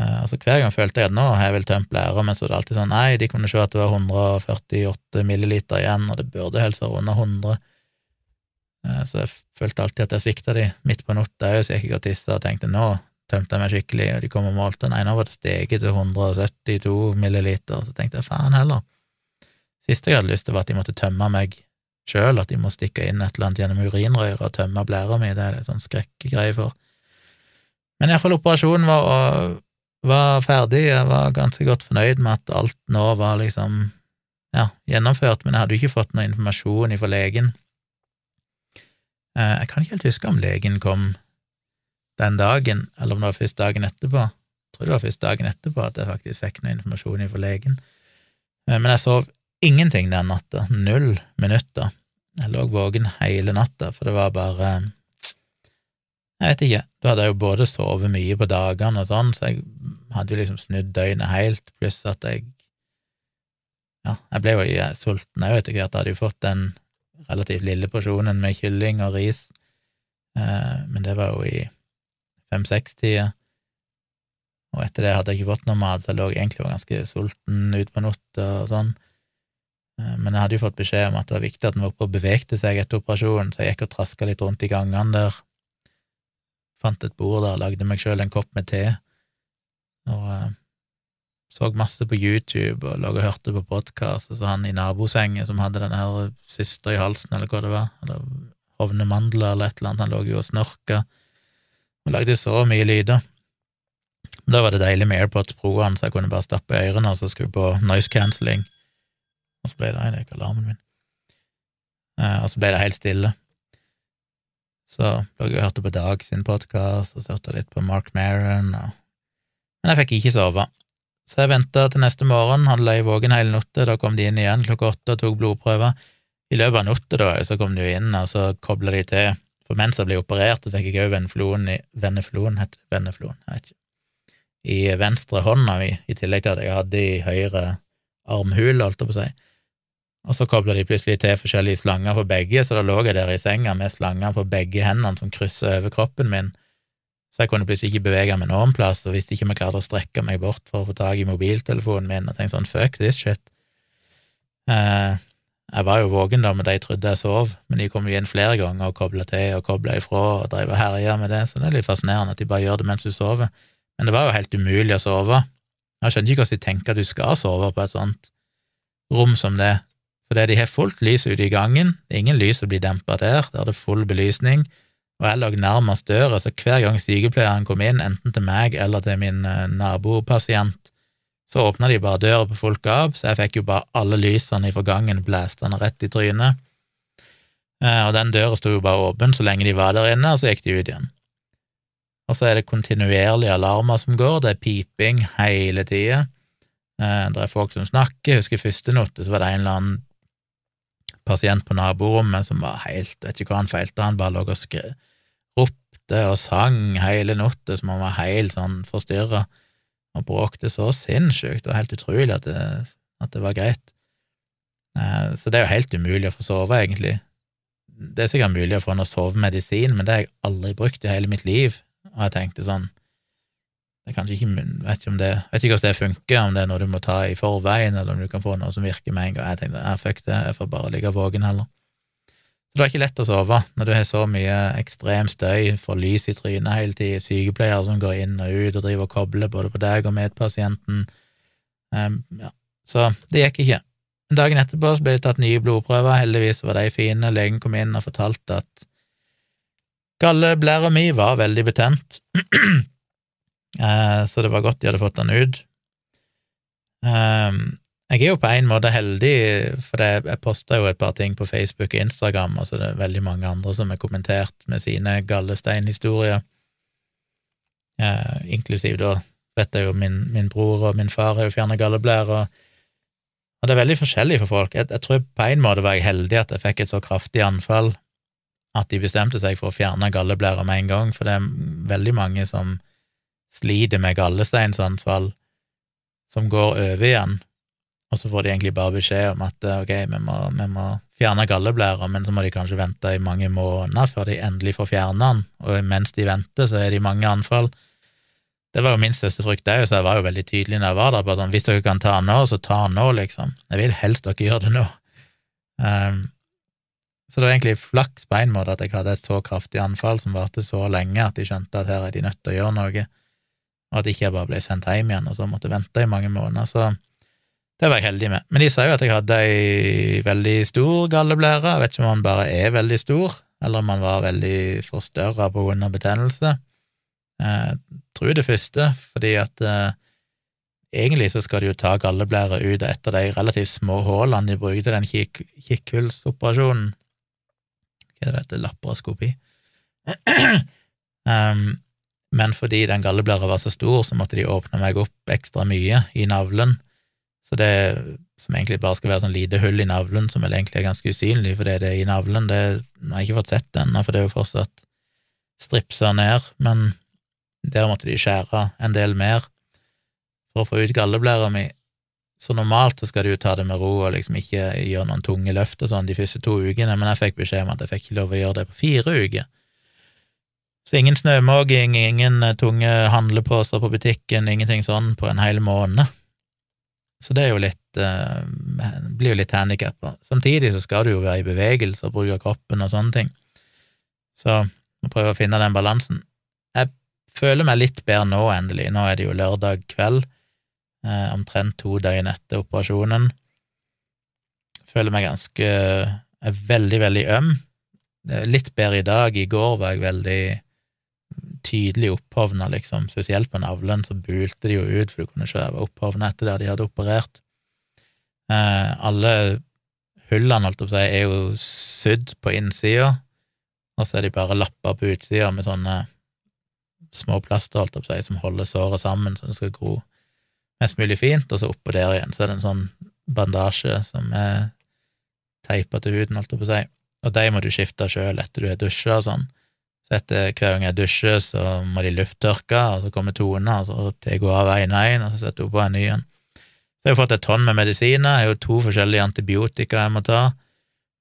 Eh, altså Hver gang følte jeg at nå har jeg vel tømt blæra, men så var det alltid sånn nei, de kunne se at det var 148 milliliter igjen, og det burde helst være under 100. Eh, så jeg følte alltid at jeg svikta de midt på natta òg, så jeg gikk og tissa og tenkte nå tømte jeg meg skikkelig, og de kom og målte, nei, nå var det steget til 172 milliliter, så tenkte jeg faen heller. Siste jeg hadde lyst til, var at de måtte tømme meg sjøl, at de må stikke inn et eller annet gjennom urinrøret og tømme blæra mi. Det er en sånn skrekkegreie for. Men iallfall, operasjonen var, var, ferdig. Jeg var ganske godt fornøyd med at alt nå var liksom ja, gjennomført, men jeg hadde jo ikke fått noe informasjon fra legen. Eh, jeg kan ikke helt huske om legen kom den dagen, eller om det var først dagen etterpå. Jeg tror det var først dagen etterpå at jeg faktisk fikk noe informasjon fra legen. Eh, men jeg sov ingenting den natta. Null minutter. Jeg lå våken hele natta, for det var bare Jeg vet ikke. Da hadde jeg jo både sovet mye på dagene og sånn, så jeg hadde jo liksom snudd døgnet helt, pluss at jeg Ja, jeg ble jo sulten òg etter hvert. Jeg hadde jo fått den relativt lille porsjonen med kylling og ris, eh, men det var jo i fem-seks-tida. Og etter det hadde jeg ikke fått noe mat, så jeg lå egentlig var ganske sulten utpå natta og sånn. Eh, men jeg hadde jo fått beskjed om at det var viktig at en var oppe og bevegte seg etter operasjonen, så jeg gikk og traska litt rundt i gangene der. Fant et bord der, lagde meg sjøl en kopp med te, og uh, så masse på YouTube og lå og hørte på podkast, og så han i nabosengen som hadde denne her syster i halsen, eller hva det var, eller hovne mandler eller et eller annet, han lå jo og snorka og lagde så mye lyder. Da var det deilig med AirPods Pro-ene, så jeg kunne bare stappe i ørene og så skru på noise cancelling og så ble det Nei, det er ikke alarmen min. Eh, og så ble det helt stille. Så lå jeg og hørte på Dag sin podkast, og så hørte litt på Mark Maron, og Men jeg fikk ikke sove. Så jeg venta til neste morgen, hadde i våken hele natta, da kom de inn igjen klokka åtte og tok blodprøver. I løpet av natta, da, så kom de jo inn, og så kobla de til. For mens jeg ble operert, så fikk jeg òg veneflon i Veneflon, heter det veneflon, jeg vet ikke. I venstre hånda mi, i tillegg til at jeg hadde i høyre armhule, holdt jeg på å si. Og så kobla de plutselig til forskjellige slanger på begge, så da lå jeg der i senga med slanger på begge hendene som kryssa over kroppen min, så jeg kunne plutselig ikke bevege meg noen plass, og visste ikke jeg klarte å strekke meg bort for å få tak i mobiltelefonen min, og tenkte sånn fuck this shit. Eh, jeg var jo våken da, men de trodde jeg sov, men de kom jo inn flere ganger og kobla til og kobla ifra og drev og herja med det, så det er litt fascinerende at de bare gjør det mens du sover. Men det var jo helt umulig å sove. Jeg skjønner ikke hvordan de tenker at du skal sove på et sånt rom som det, fordi de har fullt lys ute i gangen, det er ingen lys som blir dempa der, der er det full belysning, og jeg lå nærmest døra, så hver gang sykepleieren kom inn, enten til meg eller til min eh, nabopasient, så åpna de bare døra på fullt gap, så jeg fikk jo bare alle lysene fra gangen blæstende rett i trynet. Eh, og den døra sto jo bare åpen så lenge de var der inne, og så gikk de ut igjen. Og så er det kontinuerlige alarmer som går, det er piping hele tida. Eh, det er folk som snakker. Jeg husker første natt, så var det en eller annen pasient på naborommet som var helt Vet ikke hva han feilte, han bare lå og skrev ropte og sang hele natta som han var helt sånn forstyrra, og bråkte så sinnssykt. Det var helt utrolig at det, at det var greit. Eh, så det er jo helt umulig å få sove, egentlig. Det er sikkert mulig å få noe sovemedisin, men det har jeg aldri brukt i hele mitt liv, og jeg tenkte sånn det er kanskje ikke, vet ikke om det, vet ikke hvordan det funker, om det er noe du må ta i forveien, eller om du kan få noe som virker med en gang. Jeg tenkte ja, fuck det, jeg får bare ligge våken heller. Så det er ikke lett å sove når du har så mye ekstrem støy, får lys i trynet hele tiden, sykepleiere som går inn og ut og driver og kobler både på deg og medpasienten. Um, ja. Så det gikk ikke. Dagen etterpå så ble det tatt nye blodprøver, heldigvis var de fine. Legen kom inn og fortalte at galleblæra mi var veldig betent, uh, så det var godt de hadde fått den ut. Um, jeg er jo på en måte heldig, for jeg, jeg posta jo et par ting på Facebook og Instagram, og så det er veldig mange andre som har kommentert med sine gallesteinhistorier, eh, inklusiv da vet jeg jo min, min, bror og min far har jo fjerna galleblære, og, og, det er veldig forskjellig for folk. Jeg, jeg, tror på en måte var jeg heldig at jeg fikk et så kraftig anfall at de bestemte seg for å fjerne galleblæra med en gang, for det er veldig mange som sliter med gallesteinsanfall, som går over igjen og så får de egentlig bare beskjed om at ok, vi må, vi må fjerne galleblæra, men så må de kanskje vente i mange måneder før de endelig får fjerna den, og mens de venter, så er det mange anfall. Det var jo min største frykt, det, så jeg var jo veldig tydelig når jeg var der, på sånn, hvis dere kan ta den nå, så ta den nå, liksom. Jeg vil helst dere gjør det nå. Um, så det var egentlig flaks på en måte at jeg hadde et så kraftig anfall som varte så lenge at de skjønte at her er de nødt til å gjøre noe, og at ikke jeg bare ble sendt hjem igjen og så måtte vente i mange måneder. Så det var jeg heldig med. Men de sa jo at jeg hadde ei veldig stor galleblære. Jeg vet ikke om han bare er veldig stor, eller om han var veldig forstørra på grunn av betennelse. Jeg tror det første, fordi at eh, egentlig så skal de jo ta galleblæra ut av et av de relativt små hullene de brukte den kik kikkhullsoperasjonen Hva er det dette? Laparoskopi? um, men fordi den galleblæra var så stor, så måtte de åpne meg opp ekstra mye i navlen så det som egentlig bare skal være sånn lite hull i navlen, som vel egentlig er ganske usynlig fordi det er i navlen, det har jeg ikke fått sett ennå, for det er jo fortsatt stripsa ned, men der måtte de skjære en del mer for å få ut galleblæra mi. Så normalt så skal du ta det med ro og liksom ikke gjøre noen tunge løft og sånn de første to ukene, men jeg fikk beskjed om at jeg fikk ikke lov å gjøre det på fire uker. Så ingen snømåking, ingen tunge handleposer på butikken, ingenting sånn på en hel måned. Så det er jo litt eh, blir jo litt handikappa. Samtidig så skal du jo være i bevegelse og bruke kroppen og sånne ting. Så må prøve å finne den balansen. Jeg føler meg litt bedre nå, endelig. Nå er det jo lørdag kveld, eh, omtrent to døgn etter operasjonen. Føler meg ganske er veldig, veldig øm. Er litt bedre i dag. I går var jeg veldig tydelig opphovna, liksom, spesielt på navlen, så bulte de jo ut, for du kunne ikke opphovnet etter der de hadde operert. Eh, alle hullene, holdt jeg på å si, er jo sydd på innsida, og så er de bare lapper på utsida med sånne små plaster, holdt jeg på å si, som holder såret sammen så det skal gro mest mulig fint, og så oppå der igjen så er det en sånn bandasje som er teipa til huden, holdt jeg på å si, og de må du skifte sjøl etter du har dusja og sånn. Så etter hver gang jeg dusjer, så må de lufttørke, og så kommer Tone, og så tar hun av en og en, og så setter hun på en ny en. Så jeg har fått et tonn med medisiner, jeg har jo to forskjellige antibiotika jeg må ta,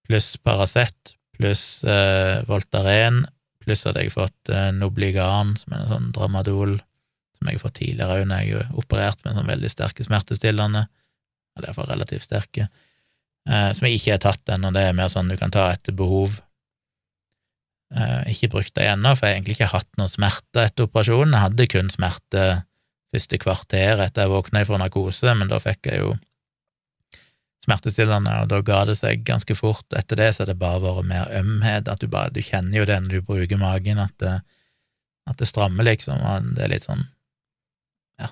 pluss Paracet, pluss eh, Voltaren, pluss at jeg har fått eh, Nobligan, som er en sånn Dramadol, som jeg har fått tidligere òg når jeg er operert med sånn veldig sterke smertestillende, eller iallfall relativt sterke, eh, som jeg ikke har tatt ennå, det er mer sånn du kan ta etter behov. Eh, ikke brukt det ennå, for jeg har egentlig ikke hatt noe smerte etter operasjonen. Jeg hadde kun smerte første kvarter etter jeg våkna fra narkose, men da fikk jeg jo smertestillende, og da ga det seg ganske fort. Etter det så har det bare vært mer ømhet, at du bare Du kjenner jo det når du bruker magen, at det, at det strammer, liksom, og det er litt sånn Ja,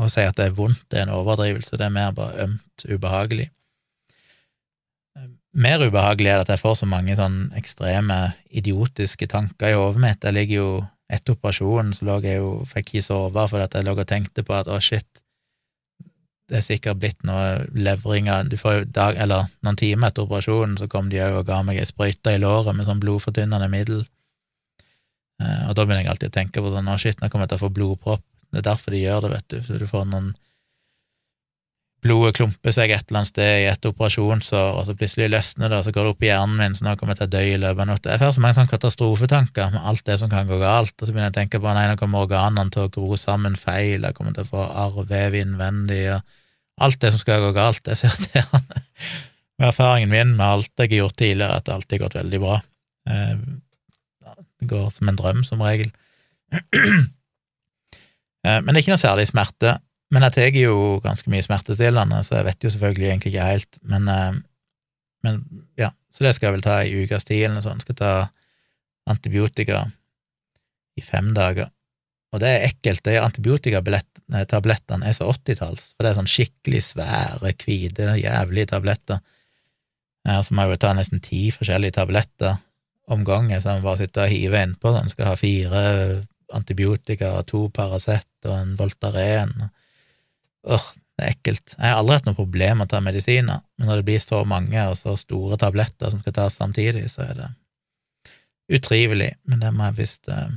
å si at det er vondt, det er en overdrivelse, det er mer bare ømt ubehagelig. Mer ubehagelig er det at jeg får så mange sånn ekstreme, idiotiske tanker i hodet mitt. Jeg ligger jo Etter operasjonen så lå jeg jo, fikk ikke sove fordi at jeg lå og tenkte på at å, shit, det er sikkert blitt noe levringer Du får jo dag, eller noen timer etter operasjonen, så kom de òg og ga meg ei sprøyte i låret med sånn blodfortynnende middel. Eh, og da begynner jeg alltid å tenke på sånn å shit, nå kommer jeg til å få blodpropp. Det er derfor de gjør det, vet du, så du får noen Blodet klumper seg et eller annet sted i et operasjonsår, og så plutselig løsner det, og så går det opp i hjernen min, så nå kommer jeg til å dø i løpet av natta. Jeg får så mange sånne katastrofetanker med alt det som kan gå galt, og så begynner jeg å tenke på nei, nå kommer organene til å gro sammen feil, jeg kommer til å få arrvev innvendig, og alt det som skal gå galt, det er så irriterende. Med erfaringen min med alt jeg har gjort tidligere, at det alltid har gått veldig bra. Eh, det går som en drøm, som regel. Eh, men det er ikke noe særlig smerte. Men jeg tar jo ganske mye smertestillende, så jeg vet jo selvfølgelig egentlig ikke helt. Men, eh, men ja, så det skal jeg vel ta i ukas tid eller noe sånt. Skal ta antibiotika i fem dager. Og det er ekkelt, de antibiotikatablettene er så åttitalls, for det er sånn skikkelig svære, hvite, jævlige tabletter. Så må jeg jo ta nesten ti forskjellige tabletter om gangen, så jeg må bare sitte og hive innpå. Sånn. Skal ha fire antibiotika, og to Paracet og en Voltaren. Åh, det er ekkelt. Jeg har aldri hatt noe problem med å ta medisiner, men når det blir så mange og så store tabletter som skal tas samtidig, så er det utrivelig. Men det må jeg visst eh,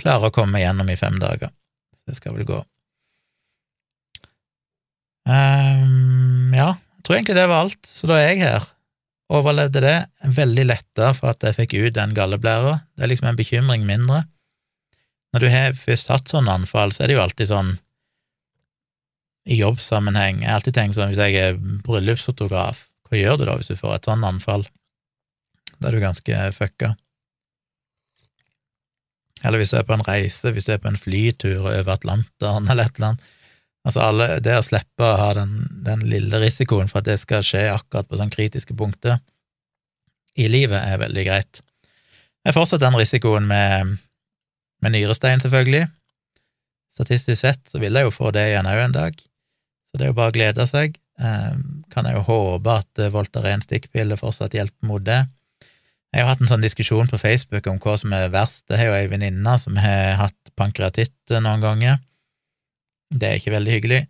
klare å komme gjennom i fem dager. Så det skal vel gå. Um, ja, jeg tror egentlig det var alt, så da er jeg her. Overlevde det. Veldig letta for at jeg fikk ut den galleblæra. Det er liksom en bekymring mindre. Når du har først hatt sånn anfall, så er det jo alltid sånn i jobbsammenheng. Jeg har alltid tenkt sånn hvis jeg er bryllupsfotograf, hva gjør du da hvis du får et sånn anfall? Da er du ganske fucka. Eller hvis du er på en reise, hvis du er på en flytur over Atlanteren eller et eller annet. Altså alle, Det å slippe å ha den, den, lille risikoen for at det skal skje akkurat på sånn kritiske punkter i livet, er veldig greit. Jeg har fortsatt den risikoen med, med nyrestein, selvfølgelig. Statistisk sett så vil jeg jo få det igjen òg en dag, så det er jo bare å glede seg. Eh, kan jeg jo håpe at Voltaren stikkpille fortsatt hjelper mot det. Jeg har hatt en sånn diskusjon på Facebook om hva som er verst. Det har jo ei venninne som har hatt pankreatitt noen ganger. Det er ikke veldig hyggelig.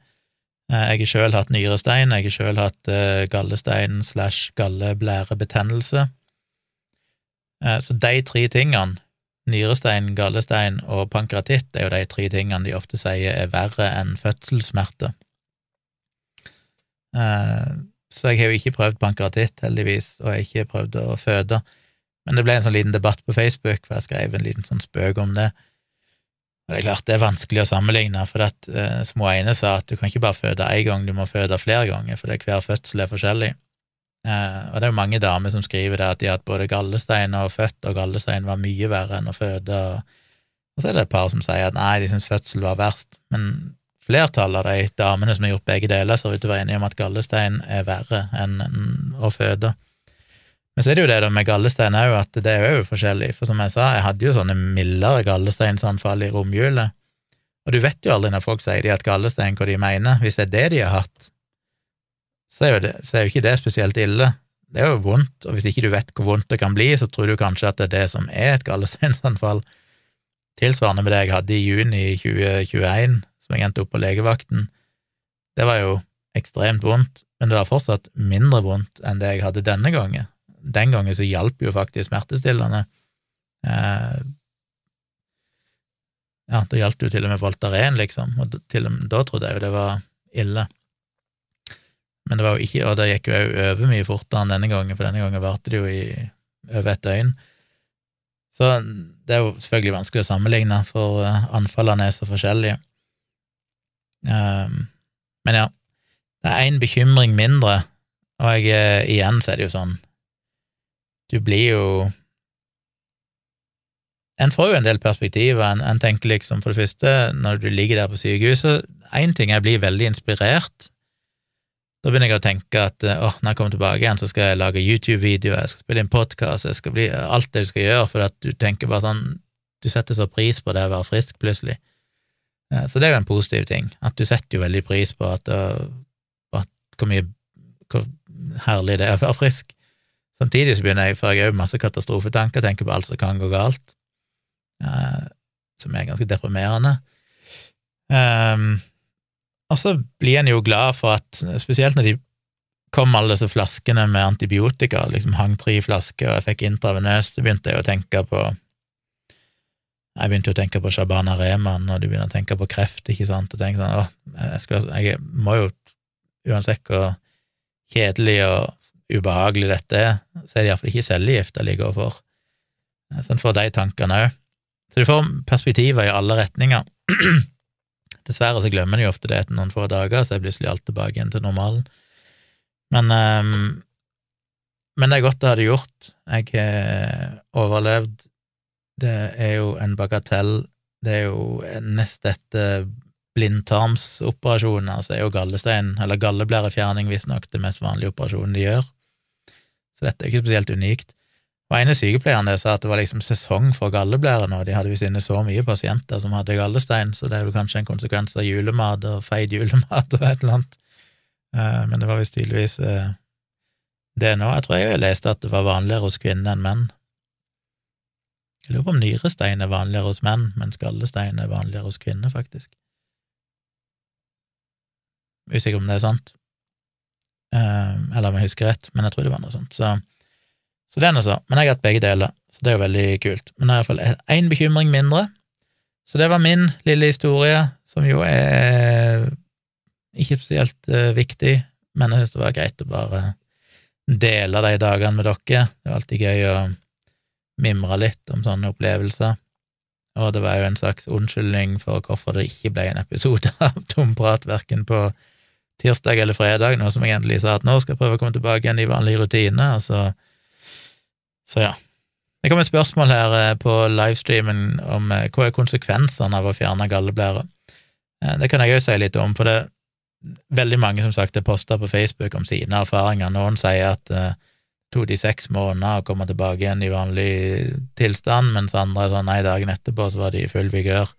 Eh, jeg har sjøl hatt nyrestein, jeg har sjøl hatt eh, gallestein slash galleblærebetennelse. Eh, så de tre tingene, nyrestein, gallestein og pankreatitt, er jo de tre tingene de ofte sier er verre enn fødselssmerter. Så jeg har jo ikke prøvd pankratitt, heldigvis, og jeg har ikke prøvd å føde. Men det ble en sånn liten debatt på Facebook, for jeg skrev en liten sånn spøk om det. Og det er klart det er vanskelig å sammenligne, for at eh, små Eine sa at du kan ikke bare føde én gang, du må føde flere ganger, for hver fødsel er forskjellig. Eh, og det er jo mange damer som skriver det at de har hatt både gallestein og født, og gallestein var mye verre enn å føde. Og, og så er det et par som sier at nei, de syns fødsel var verst. Men flertallet av de damene som har gjort begge deler, ser ut til å være enige om at gallestein er verre enn å føde. Men så er det jo det med gallestein òg, at det er jo forskjellig. For som jeg sa, jeg hadde jo sånne mildere gallesteinsanfall i romjula. Og du vet jo aldri når folk sier de hatt gallestein, hva de mener. Hvis det er det de har hatt, så er, jo det, så er jo ikke det spesielt ille. Det er jo vondt, og hvis ikke du vet hvor vondt det kan bli, så tror du kanskje at det er det som er et gallesteinsanfall. Tilsvarende med det jeg hadde i juni 2021, som jeg endte opp på legevakten. Det var jo ekstremt vondt, men det var fortsatt mindre vondt enn det jeg hadde denne gangen den gangen så hjalp jo faktisk smertestillende. Eh, ja, da gjaldt det jo til og med Voltaren, liksom, og til og med, da trodde jeg jo det var ille. Men det var jo ikke, og det gikk jo òg over mye fortere enn denne gangen, for denne gangen varte det jo i over et døgn. Så det er jo selvfølgelig vanskelig å sammenligne, for eh, anfallene er så forskjellige. Um, men ja, det er én bekymring mindre, og jeg, eh, igjen så er det jo sånn du blir jo en får jo en del perspektiver. En, en, tenker liksom, for det første, når du ligger der på sykehuset Én ting er å bli veldig inspirert. Da begynner jeg å tenke at åh, oh, når jeg kommer tilbake igjen, så skal jeg lage YouTube-videoer, jeg skal spille inn podkast, jeg skal bli alt det du skal gjøre, for at du tenker bare sånn Du setter så pris på det å være frisk, plutselig. Så det er jo en positiv ting. At du setter jo veldig pris på at, at hvor mye hvor herlig det er å være frisk. Samtidig så begynner jeg, for jeg har jo masse katastrofetanker, tenker på alt som kan gå galt eh, som er ganske deprimerende. Um, og så blir en jo glad for at, spesielt når de kom alle disse flaskene med antibiotika, liksom hang tre flasker, og jeg fikk intravenøst, så begynte jeg å tenke på jeg begynte å tenke på Shabana Rehman, og du begynner å tenke på kreft, ikke sant, og tenker sånn, å, jeg, skal, jeg må jo, uansett hvor kjedelig og ubehagelig dette er, så er det iallfall ikke cellegift jeg ligger overfor. Så en får de tankene òg. Så du får perspektiver i alle retninger. Dessverre så glemmer de ofte det etter noen få dager, så er plutselig alt tilbake igjen til normalen. Men, um, men det er godt det hadde gjort. Jeg har overlevd. Det er jo en bagatell. Det er jo nest etter blindtarmsoperasjoner, så er jo gallestein, eller galleblærefjerning visstnok, det mest vanlige operasjonen de gjør. Så dette er ikke spesielt unikt. Og ene sykepleieren der sa at det var liksom sesong for galleblære nå, de hadde visst inne så mye pasienter som hadde gallestein, så det er vel kanskje en konsekvens av julemat og feid julemat og et eller annet. Eh, men det var visst tydeligvis eh, det nå. Jeg tror jeg leste at det var vanligere hos kvinner enn menn. Jeg lurer på om nyrestein er vanligere hos menn, mens gallestein er vanligere hos kvinner, faktisk. Usikker om det er sant, eh, eller om jeg husker rett, men jeg tror det var noe sånt. Så så det er nå så. Men jeg har hatt begge deler, så det er jo veldig kult. Men jeg har iallfall én bekymring mindre. Så det var min lille historie, som jo er ikke spesielt uh, viktig, men jeg synes det var greit å bare dele de dagene med dere. Det er alltid gøy å mimre litt om sånne opplevelser. Og det var jo en slags unnskyldning for hvorfor det ikke ble en episode av Tomprat, verken på tirsdag eller fredag, nå som jeg endelig sa at nå skal jeg prøve å komme tilbake igjen i vanlig rutine, og så så ja. Det kom et spørsmål her eh, på livestreamen om eh, hva er konsekvensene av å fjerne galleblære. Eh, det kan jeg òg si litt om, for det er veldig mange som sagt har posta på Facebook om sine erfaringer. Noen sier at tok de seks måneder å komme tilbake igjen i vanlig tilstand, mens andre sånn nei, dagen etterpå så var de i full vigør.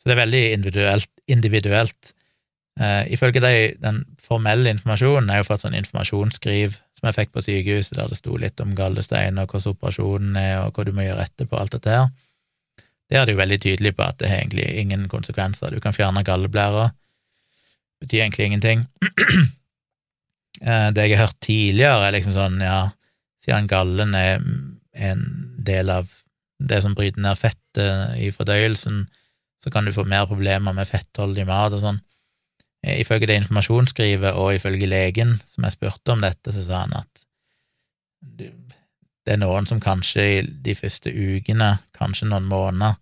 Så det er veldig individuelt. individuelt. Eh, ifølge de, den formelle informasjonen er jo fått sånn informasjonsskriv som jeg fikk på sykehuset, der det sto litt om gallestein og hvordan operasjonen er, og hva du må gjøre etterpå, alt dette her. Det er det jo veldig tydelig på at det har egentlig ingen konsekvenser. Du kan fjerne galleblæra. Betyr egentlig ingenting. Eh, det jeg har hørt tidligere, er liksom sånn, ja, siden gallen er en del av det som bryter ned fettet i fordøyelsen, så kan du få mer problemer med fettholdig mat og sånn. Eh, ifølge det informasjonsskrivet og ifølge legen som jeg spurte om dette, så sa han at det er noen som kanskje i de første ukene, kanskje noen måneder,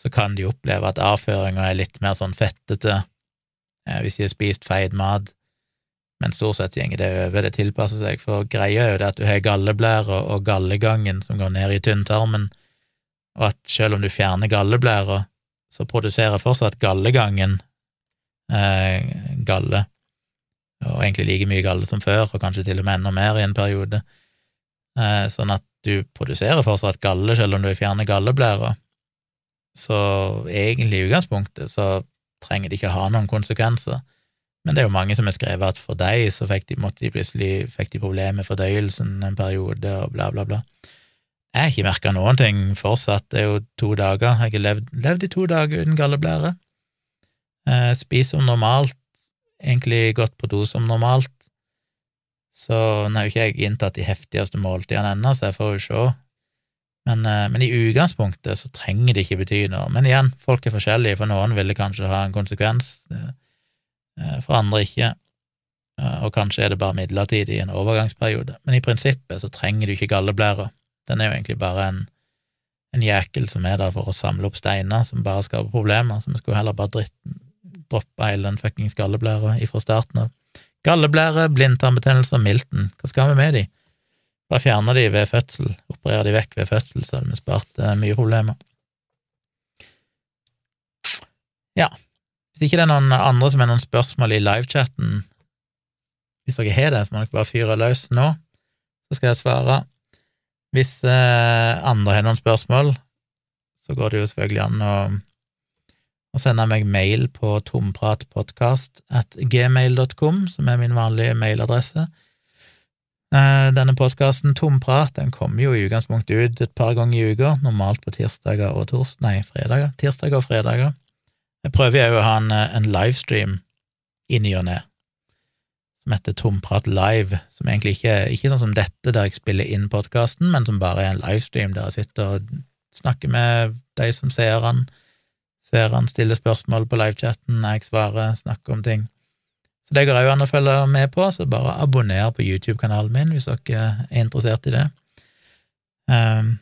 så kan de oppleve at avføringa er litt mer sånn fettete eh, hvis de har spist feit mat, men stort sett går det over, det tilpasser seg, for greia er jo det at du har galleblæra og gallegangen som går ned i tynntarmen, og at selv om du fjerner galleblæra, så produserer fortsatt gallegangen eh, galle, og egentlig like mye galle som før, og kanskje til og med enda mer i en periode, eh, sånn at du produserer fortsatt galle selv om du fjerner galleblæra. Så egentlig i utgangspunktet så trenger det ikke ha noen konsekvenser. Men det er jo mange som har skrevet at for deg så fikk de, måtte de plutselig fikk de problemer med fordøyelsen en periode, og bla, bla, bla. Jeg har ikke merka noen ting fortsatt, det er jo to dager, jeg har levd, levd i to dager uten galleblære. Eh, spiser som normalt, egentlig gått på do som normalt. Så nå har jo ikke jeg inntatt de heftigste måltidene ennå, så jeg får jo se. Men, eh, men, i utgangspunktet så trenger det ikke bety noe. Men igjen, folk er forskjellige, for noen vil det kanskje ha en konsekvens, eh, for andre ikke. Og kanskje er det bare midlertidig i en overgangsperiode. Men i prinsippet så trenger du ikke galleblæra. Den er jo egentlig bare en, en jækel som er der for å samle opp steiner som bare skaper problemer, så vi skulle heller bare dritt, droppe hele den fuckings galleblæra ifra starten av. Galleblære, blindtarmbetennelse og milten, hva skal vi med de? Bare fjerne de ved fødsel, operere de vekk ved fødsel, så hadde vi spart eh, mye problemer. Ja, hvis ikke det er noen andre som har noen spørsmål i livechatten, hvis dere har det, så må dere bare fyre løs nå, så skal jeg svare. Hvis eh, andre har noen spørsmål, så går det jo selvfølgelig an å, å sende meg mail på tompratpodkast at gmail.com, som er min vanlige mailadresse. Eh, denne podkasten Tomprat den kommer jo i utgangspunktet ut et par ganger i uka, normalt på tirsdager og tors... Nei, fredager. Tirsdager og fredager. Jeg prøver jo å ha en, en livestream i ny og ne, som heter Tomprat live, som egentlig ikke er sånn som dette, der jeg spiller inn podkasten, men som bare er en livestream der jeg sitter og snakker med de som ser han, ser han, stiller spørsmål på livechatten, jeg svarer, snakker om ting. Så det går òg an å følge med på, så bare abonner på YouTube-kanalen min hvis dere er interessert i det. Um,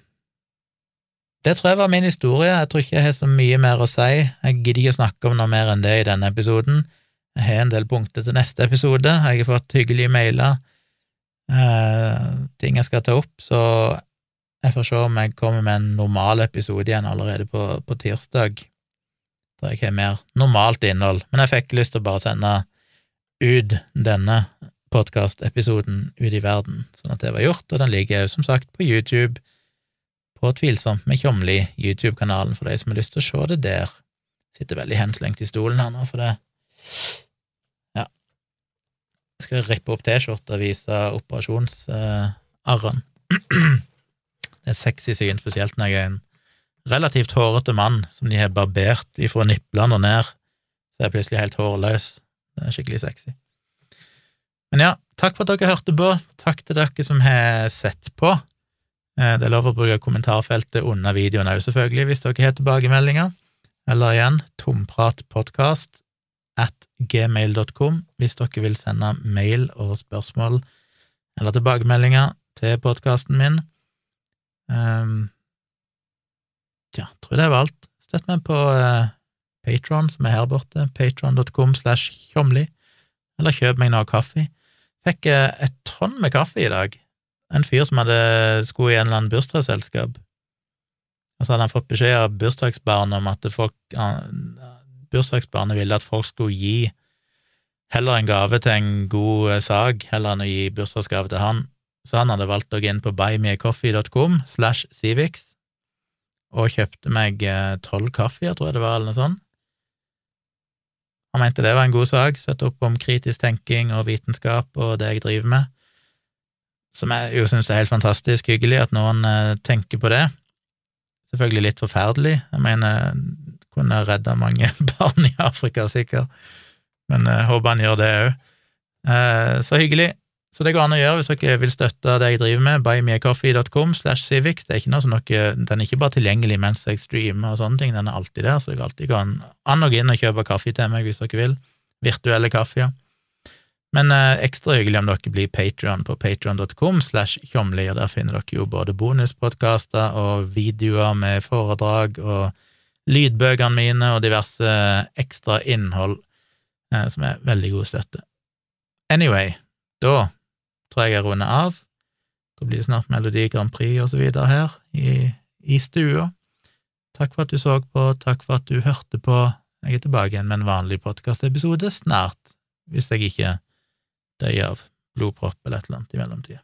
det tror jeg var min historie. Jeg tror ikke jeg har så mye mer å si. Jeg gidder ikke å snakke om noe mer enn det i denne episoden. Jeg har en del punkter til neste episode. Jeg har fått hyggelige mailer, eh, ting jeg skal ta opp, så jeg får se om jeg kommer med en normal episode igjen allerede på, på tirsdag, der jeg har mer normalt innhold. Men jeg fikk lyst til å bare sende ut denne podkastepisoden ut i verden, sånn at det var gjort, og den ligger jo som sagt på YouTube på Tvilsomt med Tjomli, YouTube-kanalen, for de som har lyst til å se det der. Sitter veldig henslengt i stolen her nå, for det Ja. Jeg skal rippe opp T-skjorta og vise operasjonsarren. det er et sexy syn, spesielt når jeg er en relativt hårete mann som de har barbert ifra niplene og ned, så er jeg plutselig helt hårløs. Det er skikkelig sexy. Men ja, takk for at dere hørte på. Takk til dere som har sett på. Eh, det er lov å bruke kommentarfeltet under videoen òg, selvfølgelig, hvis dere har tilbakemeldinger. Eller igjen, tompratpodkast at gmail.com hvis dere vil sende mail og spørsmål eller tilbakemeldinger til podkasten min. Um, ja, tror det var alt. Støtt meg på uh, Patron, som er her borte, patron.com slash tjomli, eller kjøp meg noe kaffe. Fikk uh, et tonn med kaffe i dag en fyr som hadde skulle i en eller annen bursdagsselskap. Og så hadde han fått beskjed av bursdagsbarnet om at folk, bursdagsbarnet ville at folk skulle gi heller en gave til en god eh, sak, heller enn å gi bursdagsgave til han. Så han hadde valgt å gå inn på buymeacoffee.com slash Civix og kjøpte meg eh, tolv kaffer, tror jeg det var, eller noe sånt. Han mente det var en god sak, sette opp om kritisk tenking og vitenskap og det jeg driver med som jeg jo syns er helt fantastisk hyggelig at noen eh, tenker på det. Selvfølgelig litt forferdelig, jeg mener kunne redda mange barn i Afrika, sikkert, men jeg håper han gjør det òg. Eh, så hyggelig. Så det går an å gjøre hvis dere vil støtte det jeg driver med, buymeacoffee.com slash civic. Det er ikke noe som dere, Den er ikke bare tilgjengelig mens jeg streamer og sånne ting, den er alltid der, så det går alltid an, å gå inn og kjøpe kaffe til meg hvis dere vil. Virtuelle kaffer. Men eh, ekstra hyggelig om dere blir Patrion på patrion.com slash tjomli, og der finner dere jo både bonuspodkaster og videoer med foredrag og lydbøkene mine og diverse ekstra innhold eh, som er veldig god støtte. Anyway, da tror jeg jeg runder av. Da blir det snart Melodi Grand Prix og så videre her i, i stua. Takk for at du så på, takk for at du hørte på. Jeg er tilbake igjen med en vanlig podkastepisode snart, hvis jeg ikke døy av blodpropp eller et eller annet i mellomtida.